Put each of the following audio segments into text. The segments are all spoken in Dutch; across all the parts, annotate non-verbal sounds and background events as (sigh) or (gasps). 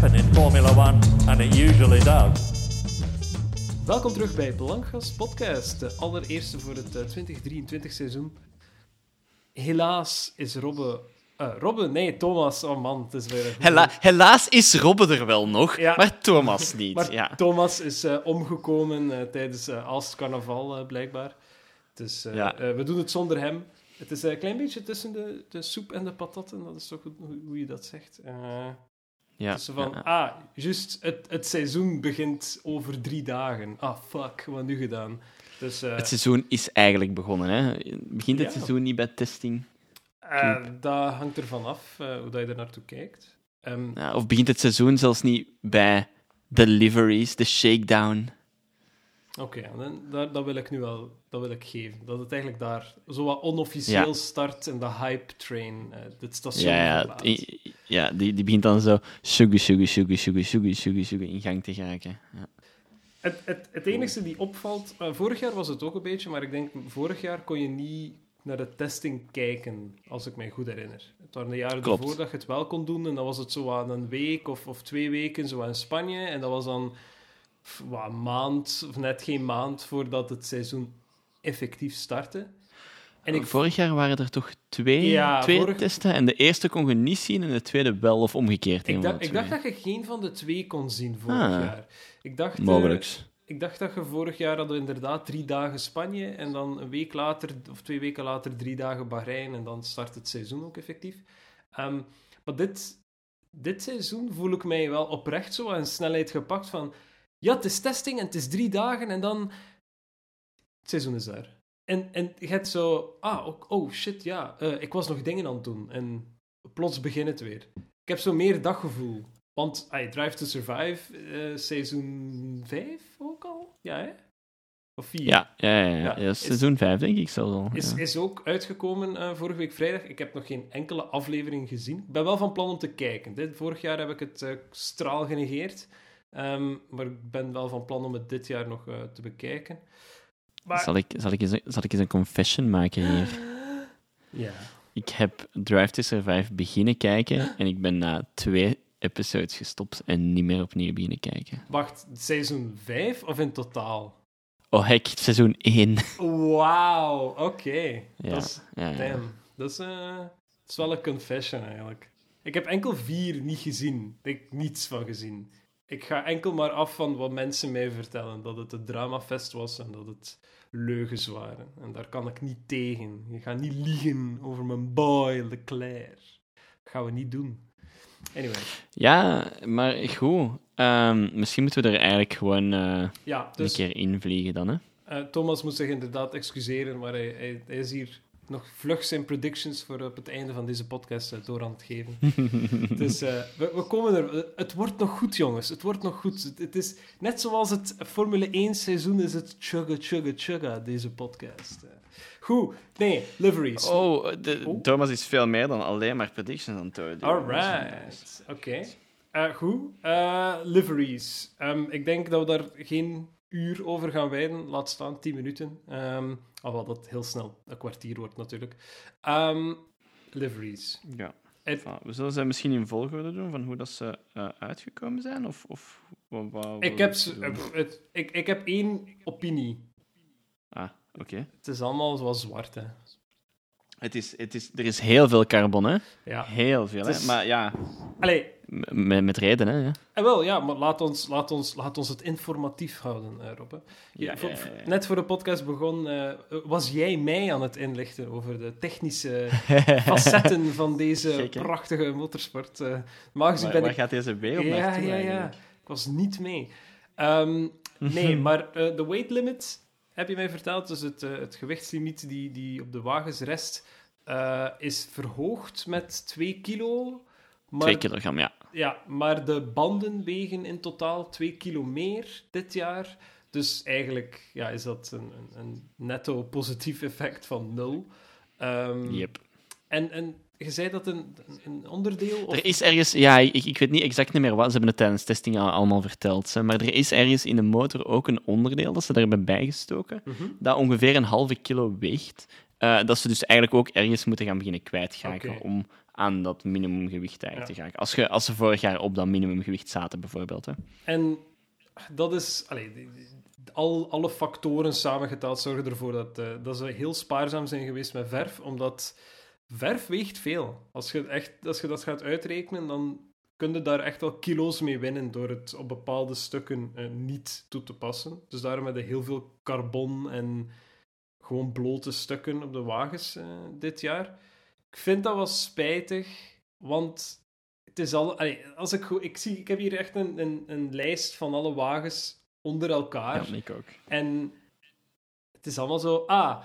happen in Formula One, and it usually does. Welkom terug bij Blancas Podcast, de allereerste voor het eh, 2023 seizoen. Helaas is Robbe... eh, Robbe? Nee, Thomas. Oh man, het is weer... een- Hela- helaas is Robbe er wel nog, Ja. maar Thomas (laughs) niet. Maar ja. Thomas is eh, omgekomen eh, tijdens uh, Aalst Carnaval, eh, blijkbaar. Dus eh, Ja. eh, we doen het zonder hem. Het is eh, een klein beetje tussen de, de soep en de patatten. Dat is toch goed hoe, hoe je dat zegt. Ja. tussen van, ja. ah, juist, het, het seizoen begint over drie dagen. Ah, fuck, wat nu gedaan? Dus eh, Het seizoen is eigenlijk begonnen. Hè? Begint het seizoen niet bij testing? eh, dat hangt ervan af eh, hoe dat je er naartoe kijkt. Ehm, Ja, of begint het seizoen zelfs niet bij deliveries, de shakedown? Oké, dan- dat, dat wil ik nu wel dat wil ik geven. Dat het eigenlijk daar zo wat onofficieel start en de hype train het station Ja, ja, ja die, die begint dan zo sugar, sugar, sugar, sugar, sugar, sugar, sugar in gang te geraken. Ja. Het, het, het enige die opvalt, eh, vorig jaar was het ook een beetje, maar ik denk vorig jaar kon je niet naar de testing kijken, als ik mij goed herinner. Het waren de jaren Klopt. ervoor dat je het wel kon doen en dan was het zo aan een week of, of twee weken zo in Spanje en dat was dan wat, een maand of net geen maand voordat het seizoen effectief startte. En ik Vorig jaar waren er toch twee, Ja, twee vorig- testen en de eerste kon je niet zien en de tweede wel, of omgekeerd. Ik dacht, ik dacht dat je geen van de twee kon zien vorig Ah. jaar. Ik dacht, eh, ik dacht dat je vorig jaar hadden we inderdaad drie dagen Spanje en dan een week later, of twee weken later, drie dagen Bahrein en dan start het seizoen ook effectief. Ehm, maar dit, dit seizoen voel ik mij wel oprecht zo aan snelheid gepakt van ja, het is testing en het is drie dagen en dan het seizoen is daar. En, en je hebt zo, ah, ook- oh shit, ja, eh, ik was nog dingen aan het doen en plots begint het weer. Ik heb zo meer daggevoel. Want ay, Drive to Survive, eh, seizoen 5 ook al? Ja, hè? Of 4? Ja, ja, ja, ja. Ja, ja, is- seizoen 5 denk ik zelfs al. Is, is ook uitgekomen eh, vorige week vrijdag. Ik heb nog geen enkele aflevering gezien. Ik ben wel van plan om te kijken. Dit, vorig jaar heb ik het eh, straal genegeerd. Ehm, maar ik ben wel van plan om het dit jaar nog te bekijken. Maar... Zal, ik, zal, ik eens, zal ik eens een confession maken hier? (gasps) Ja. Ik heb Drive to Survive beginnen kijken en ik ben na twee episodes gestopt en niet meer opnieuw beginnen kijken. Wacht, seizoen 5 of in totaal? Oh, hek, seizoen 1. (laughs) Wauw, oké. Ja, Dat is ja, ja. Damn, dat is, eh, dat is wel een confession eigenlijk. Ik heb enkel vier niet gezien. Ik heb niets van gezien. Ik ga enkel maar af van wat mensen mij vertellen. Dat het een dramafest was en dat het leugens waren. En daar kan ik niet tegen. Je gaat niet liegen over mijn boy Leclerc. Dat gaan we niet doen. Anyway, Ja, maar goed. Ehm, misschien moeten we er eigenlijk gewoon eh, ja, een dus keer invliegen dan, hè? eh, Thomas moet zich inderdaad excuseren, maar hij, hij, hij is hier nog vlug zijn predictions voor op het einde van deze podcast eh, door aan het geven. (laughs) Dus eh, we, we komen er. Het wordt nog goed, jongens. Het wordt nog goed. Het, het is net zoals het Formule 1 seizoen is het chugga, chugga, chugga, deze podcast. Eh, Goed. Nee, liveries. Oh, de, Oh. Thomas is veel meer dan alleen maar predictions aan het doen. Alright. Oké. Goed. Liveries. Ehm, ik denk dat we daar geen uur over gaan wijden. Laat staan 10 minuten. Ehm alhoewel dat heel snel een kwartier wordt natuurlijk. Ehm, liveries. Ja. Het- we zullen ze misschien in volgorde doen van hoe dat ze eh, uitgekomen zijn? Of, of wat, wat Ik heb, het, ik, ik heb één opinie. Ah, oké. Het is allemaal zoals zwart, hè. Het is, het is, er is heel veel carbon, hè? Ja. Heel veel, hè? is- Maar ja, Allee, met, met reden, hè? Ja. en wel, ja, maar laat ons, laat ons, laat ons het informatief houden, eh, Rob. hè. Je- Ja, voor- ja, ja, ja. Net voor de podcast begon, eh, was jij mij aan het inlichten over de technische (laughs) facetten van deze Zeker. prachtige motorsport. eh maar ben waar ik... gaat deze B op Ja, ja, ja. eigenlijk? Ik was niet mee. Ehm, nee, (laughs) maar eh, de weight limit, heb je mij verteld, dus het, het gewichtslimiet die, die op de wagens rest, eh, is verhoogd met 2 kilo. Maar, Twee kilogram, ja. Ja, maar de banden wegen in totaal 2 kilo meer dit jaar. Dus eigenlijk ja, is dat een, een, een netto positief effect van nul. Ehm, Yep. en, en je zei dat een, een onderdeel... Of... Er is ergens, ja, ik, ik weet niet exact meer wat, ze hebben het tijdens testing al- allemaal verteld, hè, maar er is ergens in de motor ook een onderdeel dat ze daar hebben bijgestoken, Mhm. dat ongeveer een halve kilo weegt. eh, dat ze dus eigenlijk ook ergens moeten gaan beginnen kwijtgeraken Oké. om aan dat minimumgewicht eigenlijk te geraken. Als, je, als ze vorig jaar op dat minimumgewicht zaten, bijvoorbeeld. Hè. En dat is... Al, alle factoren samengeteld zorgen ervoor dat, eh, dat ze heel spaarzaam zijn geweest met verf, omdat verf weegt veel. Als je, echt, als je dat gaat uitrekenen, dan kun je daar echt wel kilo's mee winnen door het op bepaalde stukken eh, niet toe te passen. Dus daarom hebben we heel veel carbon en gewoon blote stukken op de wagens eh, dit jaar. Ik vind dat wel spijtig, want het is al... allee, als ik, go- ik, zie, ik heb hier echt een, een, een lijst van alle wagens onder elkaar. Ja, ik ook. En het is allemaal zo... Ah,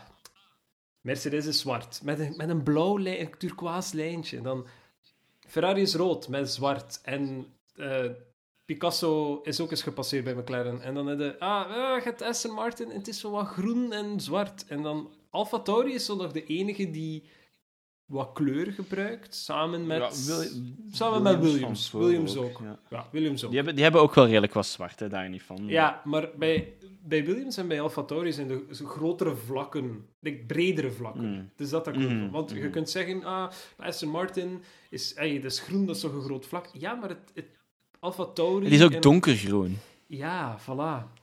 Mercedes is zwart. Met een, met een blauw lijn, een turquoise lijntje. Dan Ferrari is rood met zwart. En eh, Picasso is ook eens gepasseerd bij McLaren. En dan je... Ah, ah, je hebt Aston Martin. En het is zo wat groen en zwart. En dan... Alfa Tauri is zo nog de enige die wat kleur gebruikt. Samen met... Ja, samen met Williams Williams. van Williams voor ook. ook, ja. Ja, Williams ook. Die, hebben, die hebben ook wel redelijk wat zwart, hè, daar niet van. Ja, maar bij, bij Williams en bij Alfa Tauri zijn de zo grotere vlakken, like bredere vlakken. Mm. Dus dat dat komt. Want je mhm. kunt zeggen, ah, Aston Martin is, ey, dat is groen, dat is toch een groot vlak. Ja, maar het, het Alfa Tauri... Het is ook en- donkergroen. Ja, voilà.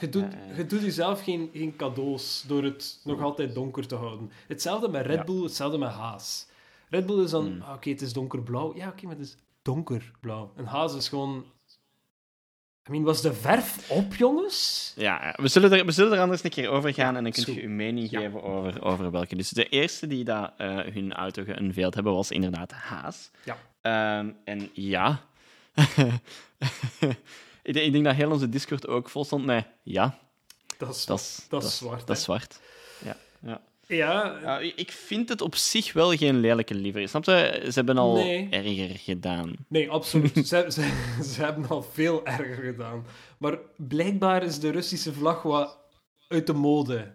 Je doet, Ja, ja. je doet jezelf geen, geen cadeaus door het nog altijd donker te houden. Hetzelfde met Red. Bull, hetzelfde met Haas. Red Bull is dan, Mm. ah, oké, het is donkerblauw. Ja, oké, maar het is donkerblauw. En Haas is gewoon... I mean, was de verf op, jongens? Ja, we zullen, er, we zullen er anders een keer over gaan en dan is kun je uw mening Ja. geven over, over welke. Dus de eerste die dat, eh, hun auto geunveiled hebben was inderdaad Haas. Ja. Ehm, en ja. (laughs) ik, denk, ik denk dat heel onze Discord ook vol stond met ja, Dat is, dat is, dat is zwart. dat is zwart. Ja, ja. Ja, Ja, ik vind het op zich wel geen lelijke livery. Snap je? Ze hebben al Nee. erger gedaan. nee, absoluut. (laughs) ze, ze, ze hebben al veel erger gedaan. Maar blijkbaar is de Russische vlag wat uit de mode.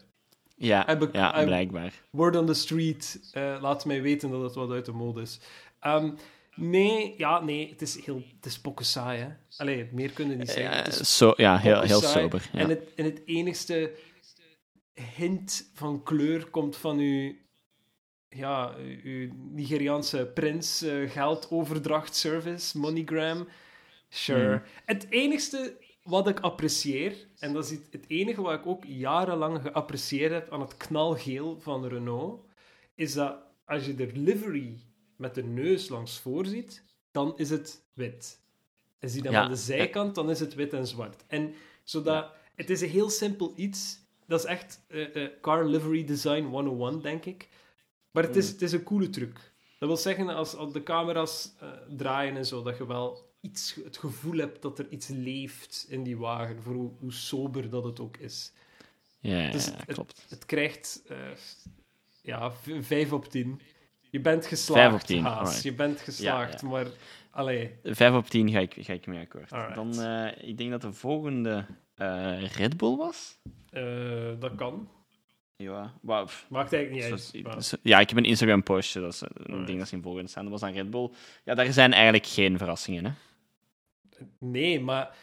Ja, Heb ja blijkbaar. Word on the street eh, laat mij weten dat het wat uit de mode is. Ehm, nee, ja, nee, het is heel... Het is pokken saai, hè. Allee, meer kunnen niet zeggen. Ja, heel, heel sober. Ja. En, het, en het enigste hint van kleur komt van uw... Ja, uw Nigeriaanse prins eh, geldoverdrachtservice, MoneyGram. Sure. Mm. Het enigste wat ik apprecieer, en dat is het- het enige wat ik ook jarenlang geapprecieerd heb aan het knalgeel van Renault, is dat als je de livery met de neus langs voor ziet, dan is het wit. En zie je dan Ja. aan de zijkant, dan is het wit en zwart. En zodat, het is een heel simpel iets. Dat is echt eh, eh, car livery design 101, denk ik. Maar het is, Mm. het is een coole truc. Dat wil zeggen, als, als de camera's eh, draaien en zo, dat je wel iets, het gevoel hebt dat er iets leeft in die wagen, voor hoe, hoe sober dat het ook is. Ja, Dus ja, klopt. Het krijgt ja, v- vijf op tien. Je bent Vijf geslaagd, op tien, Haas. Je bent geslaagd, ja. maar... Allee, Vijf op tien ga ik, ga ik mee akkoord. Alright. Dan, eh, ik denk dat de volgende eh, Red Bull was. eh, dat kan. Ja, pff, Maakt eigenlijk niet uit. maar- ja, ik heb een Instagram postje, dat is een Alright. ding dat ze in volgende staan. Dat was aan Red Bull. Ja, daar zijn eigenlijk geen verrassingen, hè. Nee, maar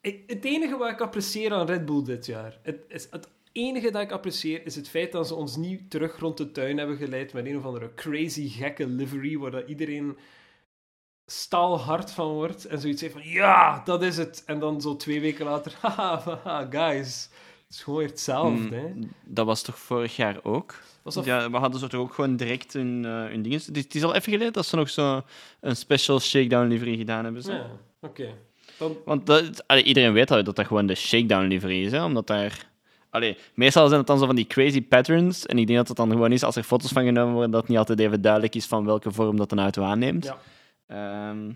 het enige wat ik apprecieer aan Red Bull dit jaar, het, is, het enige dat ik apprecieer, is het feit dat ze ons niet terug rond de tuin hebben geleid met een of andere crazy gekke livery, waar dat iedereen staalhard van wordt en zoiets heeft van, ja, dat is het. En dan zo twee weken later, (laughs) haha, haha, guys, het is gewoon weer hetzelfde, hè. Mm, dat was toch vorig jaar ook? Was dat Ja, we hadden zo toch ook gewoon direct hun, eh, hun dingen. Het is, het is al even geleden dat ze nog zo een special shakedown livery gedaan hebben. Zo. Ja, oké. Dan, Want dat, allee, iedereen weet al dat dat gewoon de shakedown livery is, hè, omdat daar... Allee, meestal zijn het dan zo van die crazy patterns, en ik denk dat het dan gewoon is, als er foto's van genomen worden, dat het niet altijd even duidelijk is van welke vorm dat een auto aanneemt. Ja. Ehm,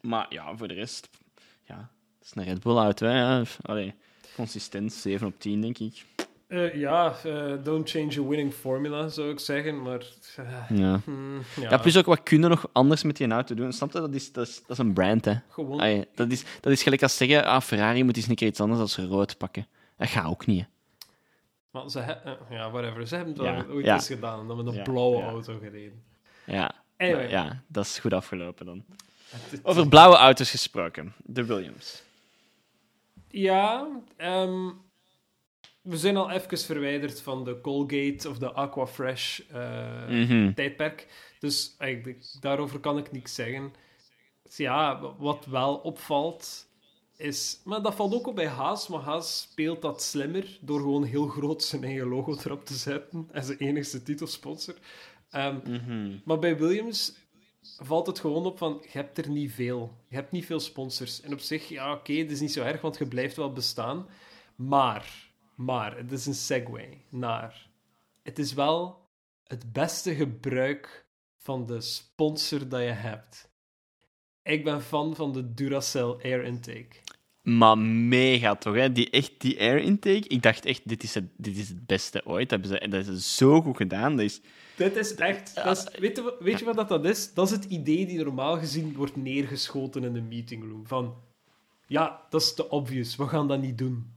maar ja, voor de rest... Ja, het is een Red Bull auto, hè. Allee, consistent, 7 op 10, denk ik. eh, ja, eh, don't change a winning formula, zou ik zeggen, maar... eh, Ja. hmm, ja, Ja, plus ook, wat kunnen nog anders met die auto doen? Snap je? Dat is, dat is, dat is een brand, hè. gewoon... Allee, dat, is, dat is gelijk als zeggen, ah, Ferrari moet eens een keer iets anders als rood pakken. Dat gaat ook niet. Maar ze he- eh, ja, whatever. Ze hebben het Ja, ooit ja. eens gedaan. Dan met een blauwe auto gereden. Ja, Anyway. ja, dat is goed afgelopen dan. Over blauwe auto's gesproken. De Williams. Ja, ehm, we zijn al even verwijderd van de Colgate of de Aquafresh Mhm. tijdperk. Dus eigenlijk, daarover kan ik niks zeggen. Ja, wat wel opvalt is... Maar dat valt ook op bij Haas, maar Haas speelt dat slimmer door gewoon heel groot zijn eigen logo erop te zetten en zijn enigste titelsponsor. Ehm, Mhm. maar bij Williams valt het gewoon op van, je hebt er niet veel. Je hebt niet veel sponsors. En op zich, ja, oké, het is niet zo erg, want je blijft wel bestaan. Maar, maar, het is een segue naar... Het is wel het beste gebruik van de sponsor dat je hebt. Ik ben fan van de Duracell Air Intake. Maar mega toch, hè? Die, echt, die air intake. Ik dacht echt, dit is het, dit is het beste ooit. Dat, hebben ze, dat is zo goed gedaan. Dat is, Dit is echt... Dat is, weet, je, wat- weet je wat dat, dat is? Dat is het idee die normaal gezien wordt neergeschoten in de meetingroom. Van, ja, dat is te obvious. We gaan dat niet doen.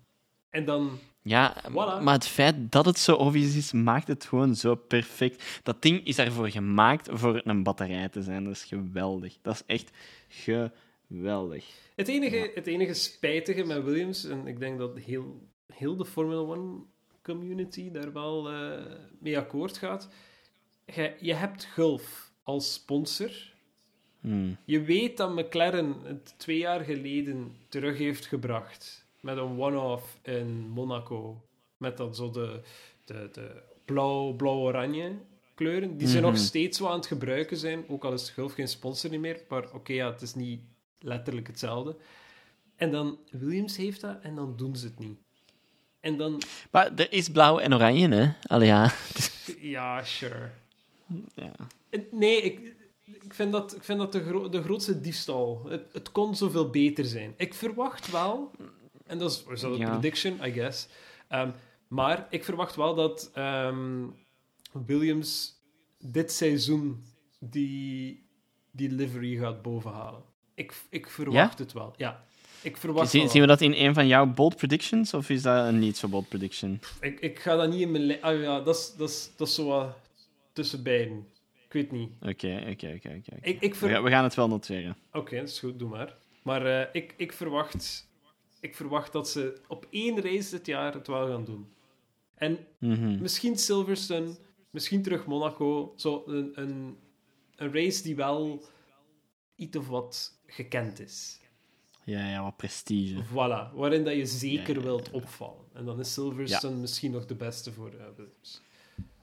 En dan... ja, Voilà. maar het feit dat het zo obvious is, maakt het gewoon zo perfect. Dat ding is daarvoor gemaakt voor een batterij te zijn. Dat is geweldig. Dat is echt geweldig. Het enige, het enige spijtige met Williams, en ik denk dat heel, heel de Formula One community daar wel eh, mee akkoord gaat. Je, je hebt Gulf als sponsor. Hmm. Je weet dat McLaren het twee jaar geleden terug heeft gebracht met een one-off in Monaco. Met dan zo de, de, de blauw, blauw-oranje kleuren. Die ze Mhm. nog steeds wel aan het gebruiken zijn. Ook al is Gulf geen sponsor niet meer. Maar oké, ja, het is niet letterlijk hetzelfde. En dan Williams heeft dat en dan doen ze het niet. En dan, Maar er is blauw en oranje, hè? Allee, ja. (laughs) ja, sure. ja. Nee, ik, ik vind dat, ik vind dat de, gro- de grootste diefstal. Het, het kon zoveel beter zijn. Ik verwacht wel, en dat is, is dat een Ja. prediction, I guess. Ehm, maar ik verwacht wel dat ehm, Williams dit seizoen die, die livery gaat bovenhalen. Ik, ik verwacht het wel, ja. Ik verwacht Zien, zien we dat in een van jouw bold predictions, of is dat een niet zo bold prediction? Ik, ik ga dat niet in mijn... Ah ja, dat is, dat is, dat is zo wat tussen beiden. Ik weet niet. Oké, oké, oké. gaan- we gaan het wel noteren. Oké, dat is goed, doe maar. Maar eh, ik, ik, verwacht, ik verwacht dat ze op één race dit jaar het wel gaan doen. En Mhm. misschien Silverstone, misschien terug Monaco. Zo een, een, een race die wel iets of wat gekend is. Ja, ja, wat prestige. Voilà, waarin dat je zeker Ja, wilt opvallen. En dan is Silverstone misschien nog de beste voor eh, Williams.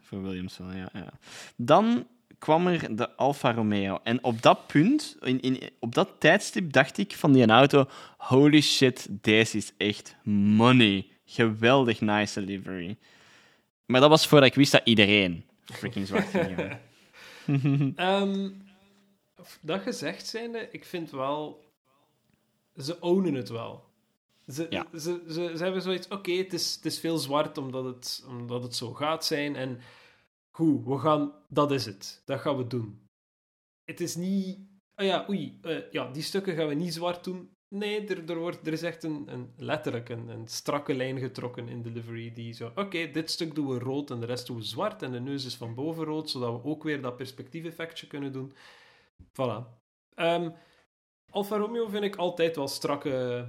Voor Williams wel, ja, ja. Dan kwam er de Alfa Romeo. En op dat punt, in, in, op dat tijdstip, dacht ik van die auto: holy shit, deze is echt money. Geweldig nice livery. Maar dat was voordat ik wist dat iedereen freaking zwart ging gaan. (laughs) Dat gezegd zijnde, ik vind wel... Ze ownen het wel. Ze, Ja. ze, ze, ze hebben zoiets... Oké, het, is, het is veel zwart omdat het, omdat het zo gaat zijn. En goed, we gaan... Dat is het. Dat gaan we doen. Het is niet... Oh ja, oei. eh, ja, die stukken gaan we niet zwart doen. Nee, er, er, wordt, er is echt een, een letterlijk een, een strakke lijn getrokken in delivery. Die zo... Oké, dit stuk doen we rood en de rest doen we zwart. En de neus is van boven rood, zodat we ook weer dat perspectief-effectje kunnen doen. Voilà. Ehm, Alfa Romeo vind ik altijd wel strakke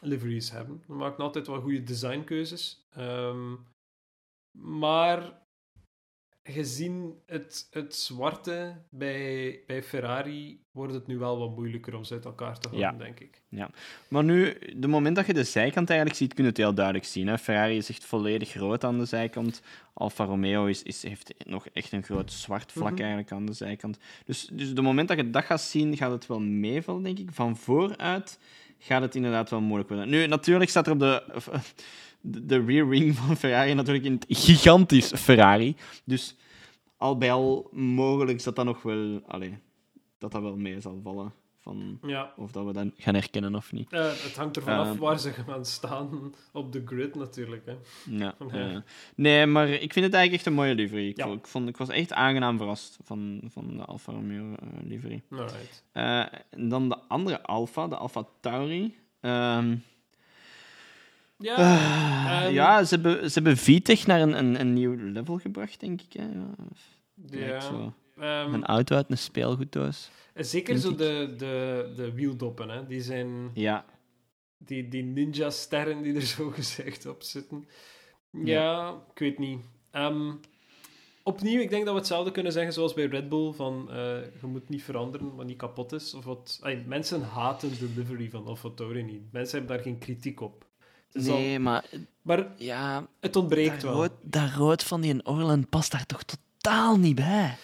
liveries hebben. We maken altijd wel goede designkeuzes. Ehm, maar gezien het, het zwarte bij, bij Ferrari wordt het nu wel wat moeilijker om ze uit elkaar te houden, Ja. denk ik. Maar nu, de moment dat je de zijkant eigenlijk ziet, kun je het heel duidelijk zien. Hè? Ferrari is echt volledig rood aan de zijkant. Alfa Romeo is, is, heeft nog echt een groot zwart vlak Mhm. eigenlijk aan de zijkant. Dus, dus de moment dat je dat gaat zien, gaat het wel meevallen, denk ik. Van vooruit gaat het inderdaad wel moeilijk worden. Nu, natuurlijk staat er op de, de, rear wing van Ferrari natuurlijk in het gigantisch Ferrari. Dus al bij al mogelijk dat dat nog wel... Dat dat wel mee zal vallen. Van Ja, of dat we dat gaan herkennen of niet. eh, het hangt ervan af Ehm. waar ze gaan staan op de grid natuurlijk. Hè. Ja. Nee, maar ik vind het eigenlijk echt een mooie livery. Ik, Ja. vond, ik, vond, ik was echt aangenaam verrast van, van de Alfa Romeo eh, livery. Alright. Eh, en dan de andere Alfa, de Alfa Tauri. Ehm, Ja, ah, ehm, ja, ze hebben, ze hebben VTech naar een, een, een nieuw level gebracht, denk ik. Hè. Ja, zo. Ehm, Een auto uit een speelgoeddoos. zeker zo ik. de, de, de wieldoppen, hè. die zijn Ja, die, die ninja-sterren die er zo (laughs) gezegd op zitten. Ja, ik weet niet. Ehm, opnieuw, ik denk dat we hetzelfde kunnen zeggen zoals bij Red Bull: van eh, je moet niet veranderen wat niet kapot is. Of wat, Ay, mensen haten de delivery van AlphaTauri niet. Mensen hebben daar geen kritiek op. Al- Nee, maar maar ja, het ontbreekt wel. rood, dat rood van die Orland past daar toch totaal niet bij.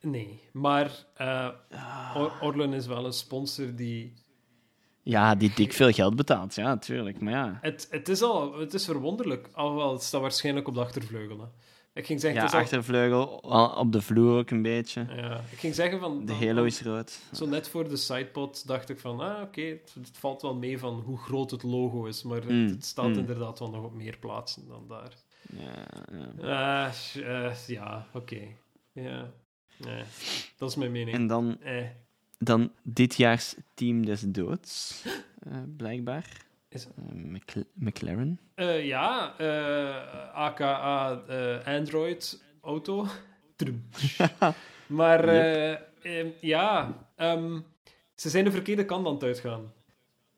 Nee, maar eh, Or- Orlen is wel een sponsor die. Ja, die dik veel geld betaalt, ja, natuurlijk. Maar ja, Het, het is al, het is verwonderlijk. Alhoewel, het staat waarschijnlijk op de achtervleugel. Hè. Ik ging zeggen, ja achtervleugel, op de vloer ook een beetje. ja, ik ging zeggen van. De halo is rood. Zo net voor de sidepod dacht ik van, ah, oké, het, het valt wel mee van hoe groot het logo is, maar het, Mm, het staat mm. inderdaad wel nog op meer plaatsen dan daar. Ja, ja. Sh- eh, ja, oké. Ja. Nee, dat is mijn mening. En dan, Eh, dan ditjaars team des doods, eh, blijkbaar. Is- Eh, Mc- McLaren. eh, ja, aka eh, Android Auto. (laughs) Maar eh, eh, ja, ehm, ze zijn de verkeerde kant aan het uitgaan.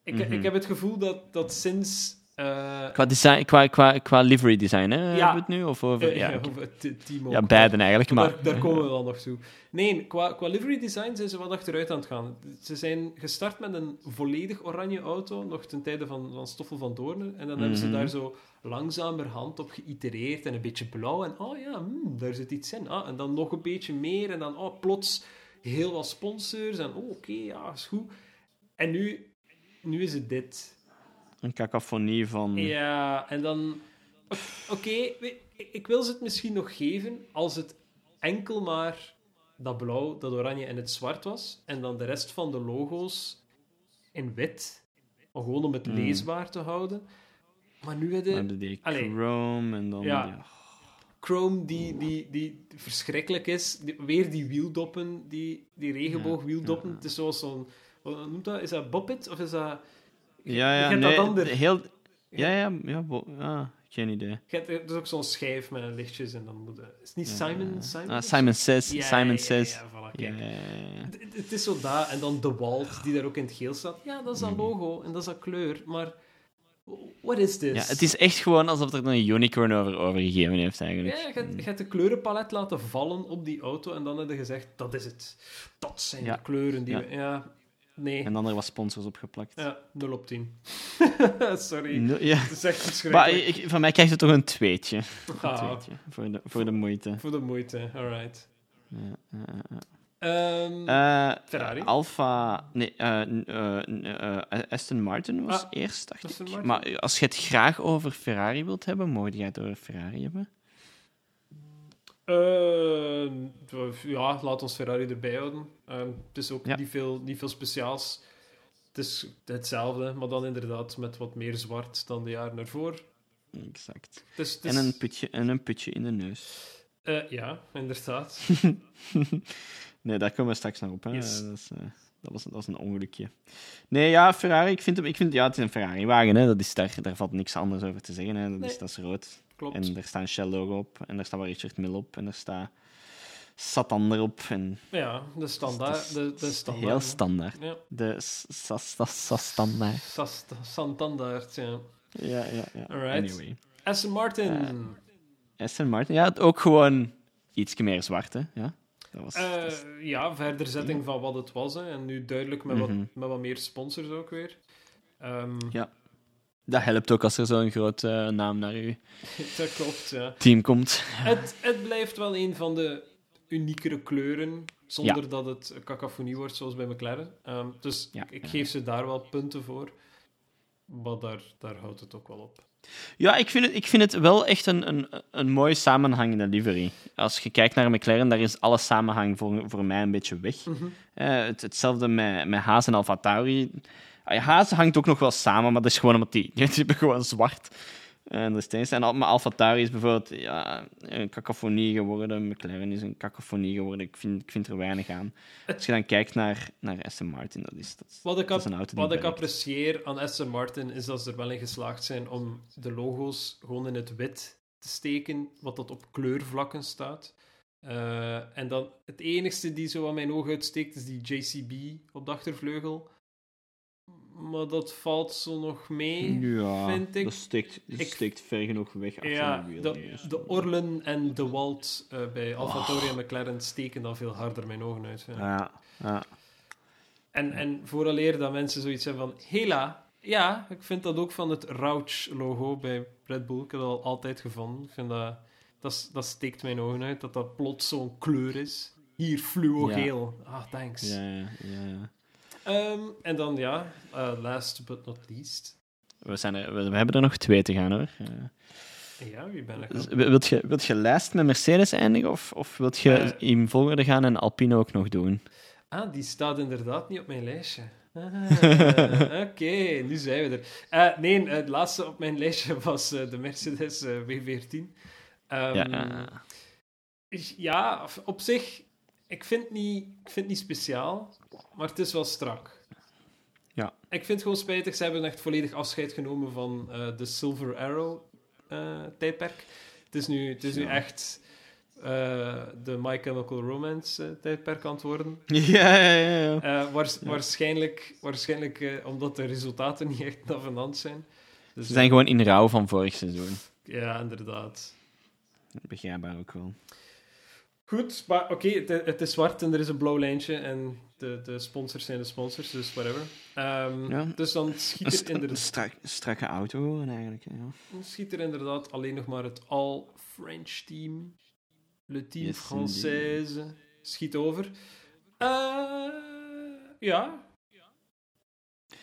Ik, Mhm. ik heb het gevoel dat, dat sinds... eh, Qua, design, qua, qua, qua livery design, hè? Hebben Ja. we het nu? Of over... eh, ja, of het te- team ook. ja, beiden eigenlijk. Maar Maar, daar, daar komen we wel nog toe. Nee, qua, qua livery design zijn ze wat achteruit aan het gaan. Ze zijn gestart met een volledig oranje auto, nog ten tijde van, van Stoffel van Doornen. En dan hebben ze Mhm. daar zo langzamerhand op geïtereerd en een beetje blauw. En oh ja, hmm, daar zit iets in. Ah, en dan nog een beetje meer. En dan oh, plots heel wat sponsors. En oh, oké, ja, is goed. En nu, nu is het dit. Een cacophonie van... Ja, en dan... Oké, ik- wil ze het misschien nog geven als het enkel maar dat blauw, dat oranje en het zwart was. En dan de rest van de logo's in wit. Gewoon om het Hmm. leesbaar te houden. Maar nu hebben We de die. Chrome en dan... Ja. Chrome die, die, die verschrikkelijk is. Die- weer die wieldoppen, die, die regenboogwieldoppen. Ja, ja. Het is zoals zo'n... Wat noemt dat? Is dat Bobbit? Of is dat... Ja, ja, Je nee, dat ander. Heel... Ja, ja, ja, bo- ah, geen idee. Je hebt- Er is ook zo'n schijf met lichtjes en dan moet... je- Is het niet Simon? Ja. Simon? Ah, Simon Says. Ja, Simon Says. ja, voilà, Ja, kijk. ja, ja, ja. Het, het- is zo daar. En dan de Walt, die daar ook in het geel staat. Ja, dat is dat Mhm. logo en dat is dat kleur. Maar, what is this? Ja, het is echt gewoon alsof er een unicorn over overgegeven heeft, eigenlijk. Ja, je hebt, je hebt de kleurenpalet laten vallen op die auto en dan heb je gezegd, dat is het. Dat zijn Ja. de kleuren die Ja. we... Ja, nee. En dan er wat sponsors opgeplakt. Ja, 0 op 10. (laughs) Sorry. No- ja. Het is echt Maar verschrikkelijk. ik, van mij krijgt het toch een tweetje. Een Ah, tweetje voor, de, voor de moeite. voor de moeite, alright. Ja, ja, ja. Ehm, Eh, Ferrari? Alfa... Nee, eh, eh, Aston Martin was Ah, eerst, dacht Aston ik. Martin. Maar als je het graag over Ferrari wilt hebben, mocht jij het over Ferrari hebben? Eh, ja, laat ons Ferrari erbij houden. Ehm, het is ook Ja. niet, veel, niet veel speciaals. Het is hetzelfde, maar dan inderdaad met wat meer zwart dan de jaren ervoor. Exact. Het is, het is- En een putje, en een putje in de neus. eh, ja, inderdaad. (laughs) nee, daar komen we straks naar op. Hè. Yes. Dat, is, eh, dat, was, dat was een ongelukje. Nee, ja, Ferrari, ik vind hem... Ik vind, ja, het is een Ferrari-wagen, hè. Dat is daar, daar valt niks anders over te zeggen. Hè. Dat, Nee. is, dat is rood. Klopt. En er staat een Shell-logo op. En daar staat wel Richard Mill op. En er staat Satan erop. En Ja, de standaard. De, de standaard heel standaard. Ja, De sa-standaard. Sas- Santandaard, ja. Ja, ja, ja. Alright. Anyway. Aston Martin. Eh, Aston Martin, ja, ook gewoon iets meer zwart, hè. Ja, dat was... Eh, dat ja, verderzetting van wat het was. Hè. En nu duidelijk met, wat, Mhm. met wat meer sponsors ook weer. Ehm, Ja. Dat helpt ook als er zo'n grote eh, naam naar uw (laughs) dat klopt, ja. team komt. Het, het blijft wel een van de uniekere kleuren, zonder dat het cacophonie wordt, zoals bij McLaren. Ehm, dus Ja, ik, geef ze daar wel punten voor. Maar daar, daar houdt het ook wel op. Ja, ik vind het, ik vind het wel echt een, een, een mooi samenhangende livery. Als je kijkt naar McLaren, daar is alle samenhang voor, voor mij een beetje weg. Eh, het, hetzelfde met, met Haas en Alfa Tauri. Ah, Haas hangt ook nog wel samen, maar dat is gewoon omdat die, (laughs) die hebben gewoon zwart. En dat is. En maar Alfa Tauri is bijvoorbeeld ja, een cacophonie geworden. McLaren is een cacophonie geworden. Ik vind, ik vind er weinig aan. Als je dan kijkt naar, naar Aston Martin, dat is, dat is, Wat ik, dat is ap- een auto wat ik apprecieer aan Aston Martin is dat ze er wel in geslaagd zijn om de logo's gewoon in het wit te steken, wat dat op kleurvlakken staat. Eh, en dan het enigste die zo aan mijn oog uitsteekt is die JCB op de achtervleugel. Maar dat valt zo nog mee. Ja, vind ik. dat steekt, dat Ik- steekt ver genoeg weg achter Ja, de wiel. de, Orlen en de Walt eh, bij AlphaTauri en McLaren steken dan veel harder mijn ogen uit. vind ik. Ja, ja. En, en vooraleer dat mensen zoiets hebben van... Hela, ja, ik vind dat ook van het Rouch-logo bij Red Bull. Ik heb dat al altijd gevonden. Ik vind dat... Dat, steekt mijn ogen uit, dat dat plots zo'n kleur is. Hier, fluo-geel. Ah, thanks. Ja, ja, ja, Ehm, en dan, ja, eh, last but not least. We, zijn er, we, we hebben er nog twee te gaan hoor. Eh, Ja, wie ben ik? wilt, je, wilt je lijst met Mercedes eindigen of, of wilt je Eh. in volgorde gaan en Alpine ook nog doen? Ah, die staat inderdaad niet op mijn lijstje. Ah, (laughs) Oké, nu zijn we er. Nee, het laatste op mijn lijstje (laughs) was de Mercedes eh, W14. Ehm, ja. ja, op zich, ik vind, het niet, ik vind niet speciaal, maar het is wel strak. Ja. Ik vind het gewoon spijtig, ze hebben echt volledig afscheid genomen van eh, de Silver Arrow eh, tijdperk. Het is nu, het is nu Ja. echt eh, de My Chemical Romance tijdperk aan het worden. (laughs) ja, ja, ja, ja. Waars- Waarschijnlijk, waarschijnlijk omdat de resultaten (laughs) niet echt navenant zijn. Dus, Ze zijn gewoon in rouw van vorig seizoen. Ja, inderdaad. Begrijpbaar ook wel. Goed, maar oké, het, het is zwart en er is een blauw lijntje en de, de sponsors zijn de sponsors, dus whatever. Ehm, Ja. Dus dan Een, schiet er, een inderdaad, strak, strakke auto gewoon eigenlijk. Ja. schiet er inderdaad alleen nog maar het all-French team, le team Yes, française, schiet over. Eh, ja.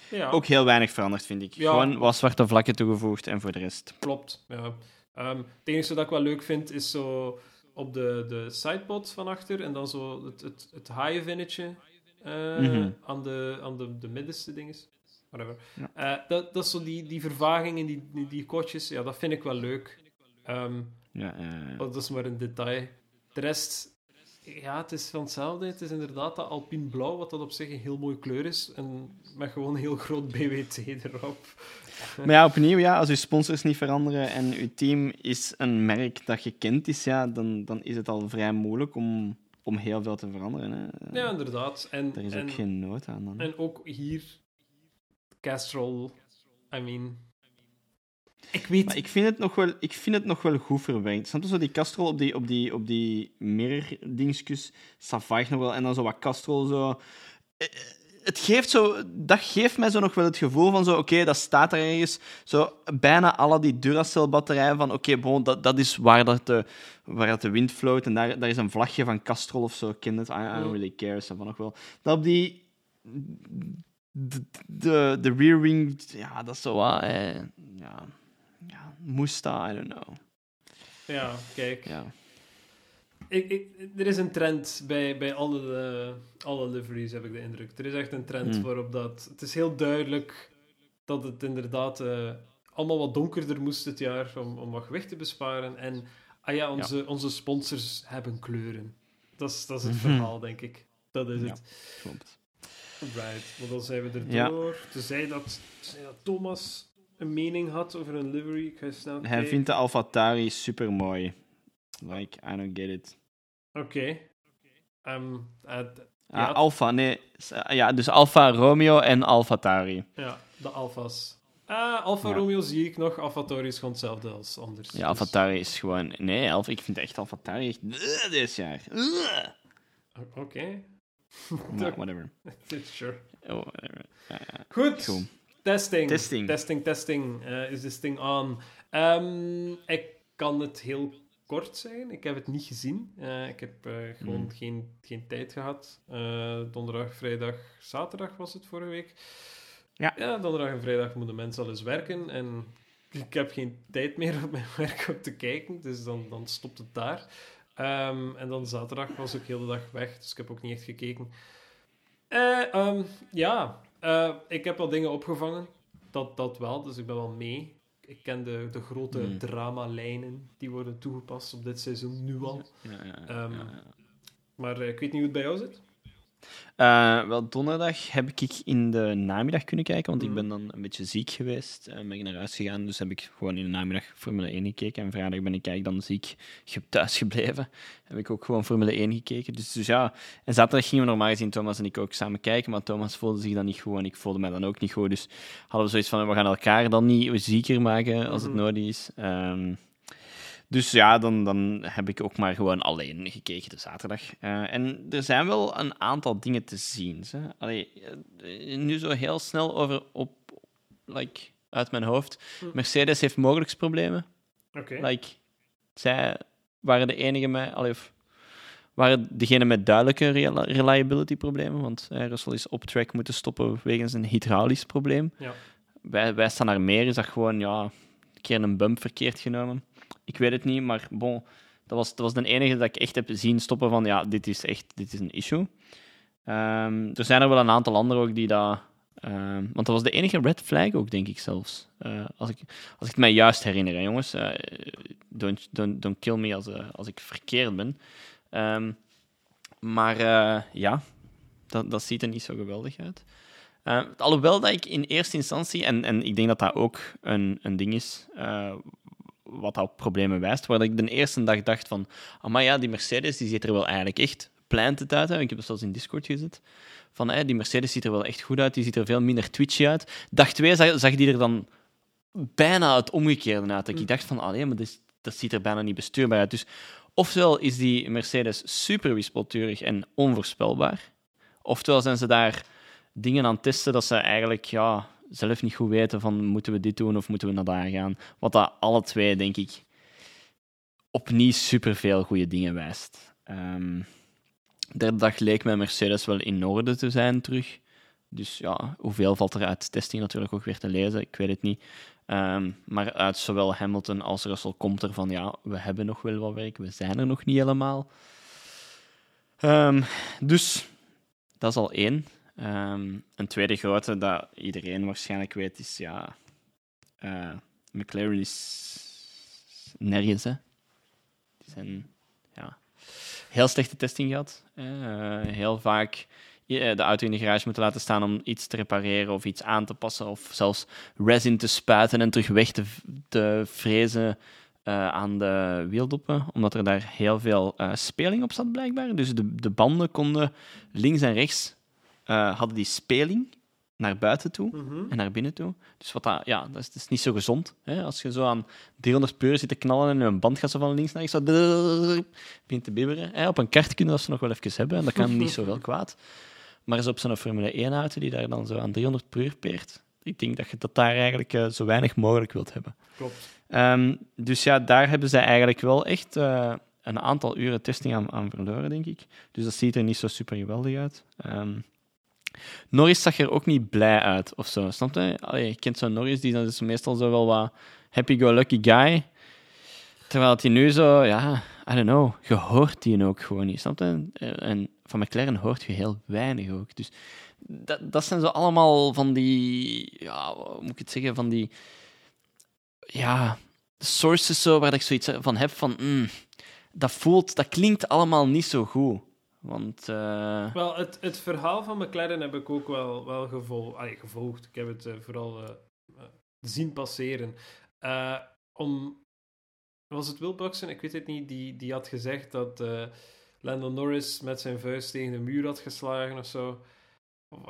Ja. Ook heel weinig veranderd, vind ik. Ja. Gewoon wat zwarte vlakken toegevoegd en voor de rest. Klopt, ja. Ehm, het enige dat ik wel leuk vind, is zo op de, de sidepod van achter en dan zo het, het, het haaienvinnetje eh, Mhm. aan, de, aan de, de middenste dinges. Whatever. Ja. Eh, dat, dat is zo die, die vervaging in die, die, die kotjes, ja, dat vind ik wel leuk. Ehm, ja. dat is maar een detail. De rest, ja, het is van hetzelfde. Het is inderdaad dat alpine blauw, wat dat op zich een heel mooie kleur is. En met gewoon een heel groot (laughs) BWT erop. Maar ja, opnieuw, ja, als je sponsors niet veranderen en je team is een merk dat gekend is, ja, dan, dan is het al vrij moeilijk om, om heel veel te veranderen. Hè. Ja, inderdaad. En, Daar is en, ook geen nood aan. Dan. En ook hier, Castrol, I mean... Ik weet... Maar ik vind het nog wel, ik vind het nog wel goed verwerkt. Snap je zo die kastrol op die, op die, op die mirror-dingetjes? Nog wel. En dan zo wat kastrol zo. Eh, Het geeft zo, dat geeft mij zo nog wel het gevoel van zo, oké, dat staat er ergens. Zo bijna alle die Duracell-batterijen van, oké, bon, dat, dat is waar dat, de, waar dat de wind floot. En daar, daar is een vlagje van Castrol of zo, ken het? I, I don't really care, van nog wel. Dat op die... De, de, de rear wing, ja, dat is zo wat, eh, ja... Ja, moest dat? I don't know. Ja, kijk. Ja. Ik, ik, er is een trend bij, bij alle, eh, alle liveries, heb ik de indruk. Er is echt een trend Hmm. waarop dat... Het is heel duidelijk dat het inderdaad eh, allemaal wat donkerder moest dit jaar om, om wat gewicht te besparen. En ah ja, onze, onze sponsors hebben kleuren. Dat is, dat is het Mhm. verhaal, denk ik. Dat is Ja. het. Klopt. Right, maar dan zijn we er Ja. door. Tenzij dat, tenzij dat Thomas een mening had over een livery. Ik ga snel Hij kijken. vindt de AlphaTauri super mooi. Like, I don't get it. Oké. Ehm, eh, Ah. Alpha, nee. Ah, Ja, dus Alfa Romeo en AlphaTauri. ja, de Alfa's. Ah, Alfa Ja. Romeo zie ik nog. Alfa Tauri is gewoon hetzelfde als anders. Ja, AlphaTauri is gewoon... Nee, Alfa, ik vind echt AlphaTauri echt... Dit jaar. Dus- Oké. Nou, (laughs) whatever. sure. Oh, whatever. Goed. Testing. Testing. Testing, testing. Eh, is this thing on? Ehm, ik kan het heel kort zeggen. Ik heb het niet gezien. Eh, ik heb eh, gewoon Hmm. geen, geen tijd gehad. Eh, donderdag, vrijdag, zaterdag was het vorige week. Ja. Ja, donderdag en vrijdag moeten mensen al eens werken. En ik heb geen tijd meer (laughs) op mijn werk om te kijken. Dus dan, dan stopt het daar. Ehm, en dan zaterdag was ik heel de dag weg. Dus ik heb ook niet echt gekeken. Eh, ehm, ja, eh, ik heb al dingen opgevangen. Dat, dat wel, dus ik ben wel mee. Ik ken de, de grote Hmm. dramalijnen die worden toegepast op dit seizoen nu al. Ja, ja, ja, Ehm. Maar eh, ik weet niet hoe het bij jou zit. Eh, wel, donderdag heb ik in de namiddag kunnen kijken, want ik Mhm. ben dan een beetje ziek geweest. en ben ik naar huis gegaan, dus heb ik gewoon in de namiddag Formule 1 gekeken. En vrijdag ben ik eigenlijk dan ziek thuis gebleven. Heb ik ook gewoon Formule 1 gekeken. Dus, dus ja, en zaterdag gingen we normaal gezien Thomas en ik ook samen kijken, maar Thomas voelde zich dan niet goed en ik voelde mij dan ook niet goed. Dus hadden we zoiets van, we gaan elkaar dan niet zieker maken als het Mhm. nodig is. Ehm, dus ja, dan, dan heb ik ook maar gewoon alleen gekeken de zaterdag. Eh, en er zijn wel een aantal dingen te zien. Hè. Allee, eh, nu zo heel snel over op, like, uit mijn hoofd. Hm. Mercedes heeft mogelijksproblemen. Oké. Like, zij waren de enige met... Allee, of, waren degene met duidelijke reliability problemen. Want eh, Russell is op track moeten stoppen wegens een hydraulisch probleem. Ja. Wij, wij staan naar meer. Is dat gewoon ja, een keer een bump verkeerd genomen? Ik weet het niet, maar bon, dat was, dat was de enige dat ik echt heb zien stoppen van ja, dit is echt dit is een issue. Ehm, er zijn er wel een aantal anderen ook die dat... ehm, want dat was de enige red flag ook, denk ik zelfs. Eh, als, ik, als ik het mij juist herinner, jongens. Eh, don't, don't, don't kill me als, eh, als ik verkeerd ben. Ehm, maar ja, dat, dat ziet er niet zo geweldig uit. Alhoewel dat ik in eerste instantie, en, en ik denk dat dat ook een, een ding is, wat op problemen wijst, waar ik de eerste dag dacht van, maar ja, die Mercedes die ziet er wel eigenlijk echt planted uit. Hè. Ik heb het zelfs in Discord gezet. Van, hè, die Mercedes ziet er wel echt goed uit, die ziet er veel minder twitchy uit. Dag twee zag, zag die er dan bijna het omgekeerde uit. Dat ik Mm. dacht van, allee, maar dit, dat ziet er bijna niet bestuurbaar uit. Dus ofwel is die Mercedes super wispelturig en onvoorspelbaar, oftewel zijn ze daar dingen aan het testen dat ze eigenlijk ja, zelf niet goed weten van moeten we dit doen of moeten we naar daar gaan. Wat dat alle twee, denk ik, op niet superveel goede dingen wijst. Ehm derde dag leek mij Mercedes wel in orde te zijn terug. Dus ja, hoeveel valt er uit testing natuurlijk ook weer te lezen? Ik weet het niet. Ehm, maar uit zowel Hamilton als Russell komt er van ja, we hebben nog wel wat werk, we zijn er nog niet helemaal. Ehm, dus dat is al één. Ehm, een tweede grote dat iedereen waarschijnlijk weet is ja, eh, McLaren is nergens. Hè. Die zijn ja, heel slechte testing gehad. Eh, heel vaak eh, de auto in de garage moeten laten staan om iets te repareren of iets aan te passen. Of zelfs resin te spuiten en terug weg te, te frezen eh, aan de wieldoppen. Omdat er daar heel veel speling op zat, blijkbaar. Dus de, de banden konden links en rechts eh, hadden die speling naar buiten toe Mhm. en naar binnen toe. Dus wat dat, ja, dat is, dat is niet zo gezond. Hè? Als je zo aan 300 per uur zit te knallen en een band gaat zo van links naar rechts zo begint te bibberen. Hè? Op een kart kunnen dat ze nog wel even hebben en dat kan niet (laughs) zo wel kwaad. Maar eens op zo'n Formule 1-auto die daar dan zo aan 300 per uur peert, ik denk dat je dat daar eigenlijk eh, zo weinig mogelijk wilt hebben. Klopt. Ehm, dus ja, daar hebben zij eigenlijk wel echt eh, een aantal uren testing aan, aan verloren, denk ik. Dus dat ziet er niet zo super geweldig uit. Ehm, Norris zag er ook niet blij uit of zo, snap je? Je kent zo'n Norris, die is meestal zo wel wat happy-go-lucky guy. Terwijl hij nu zo, ja, I don't know, je hoort die ook gewoon niet, snap je? En van McLaren hoort je heel weinig ook. Dus dat, dat zijn zo allemaal van die, ja, hoe moet ik het zeggen, van die, ja, sources zo, waar ik zoiets van heb van, mm, dat voelt, dat klinkt allemaal niet zo goed. Want, eh, Wel, het, het verhaal van McLaren heb ik ook wel, wel gevol allee, gevolgd. Ik heb het eh, vooral eh, zien passeren. Om, was het Will Buxton? Ik weet het niet. Die, die had gezegd dat Lando Norris met zijn vuist tegen de muur had geslagen of zo.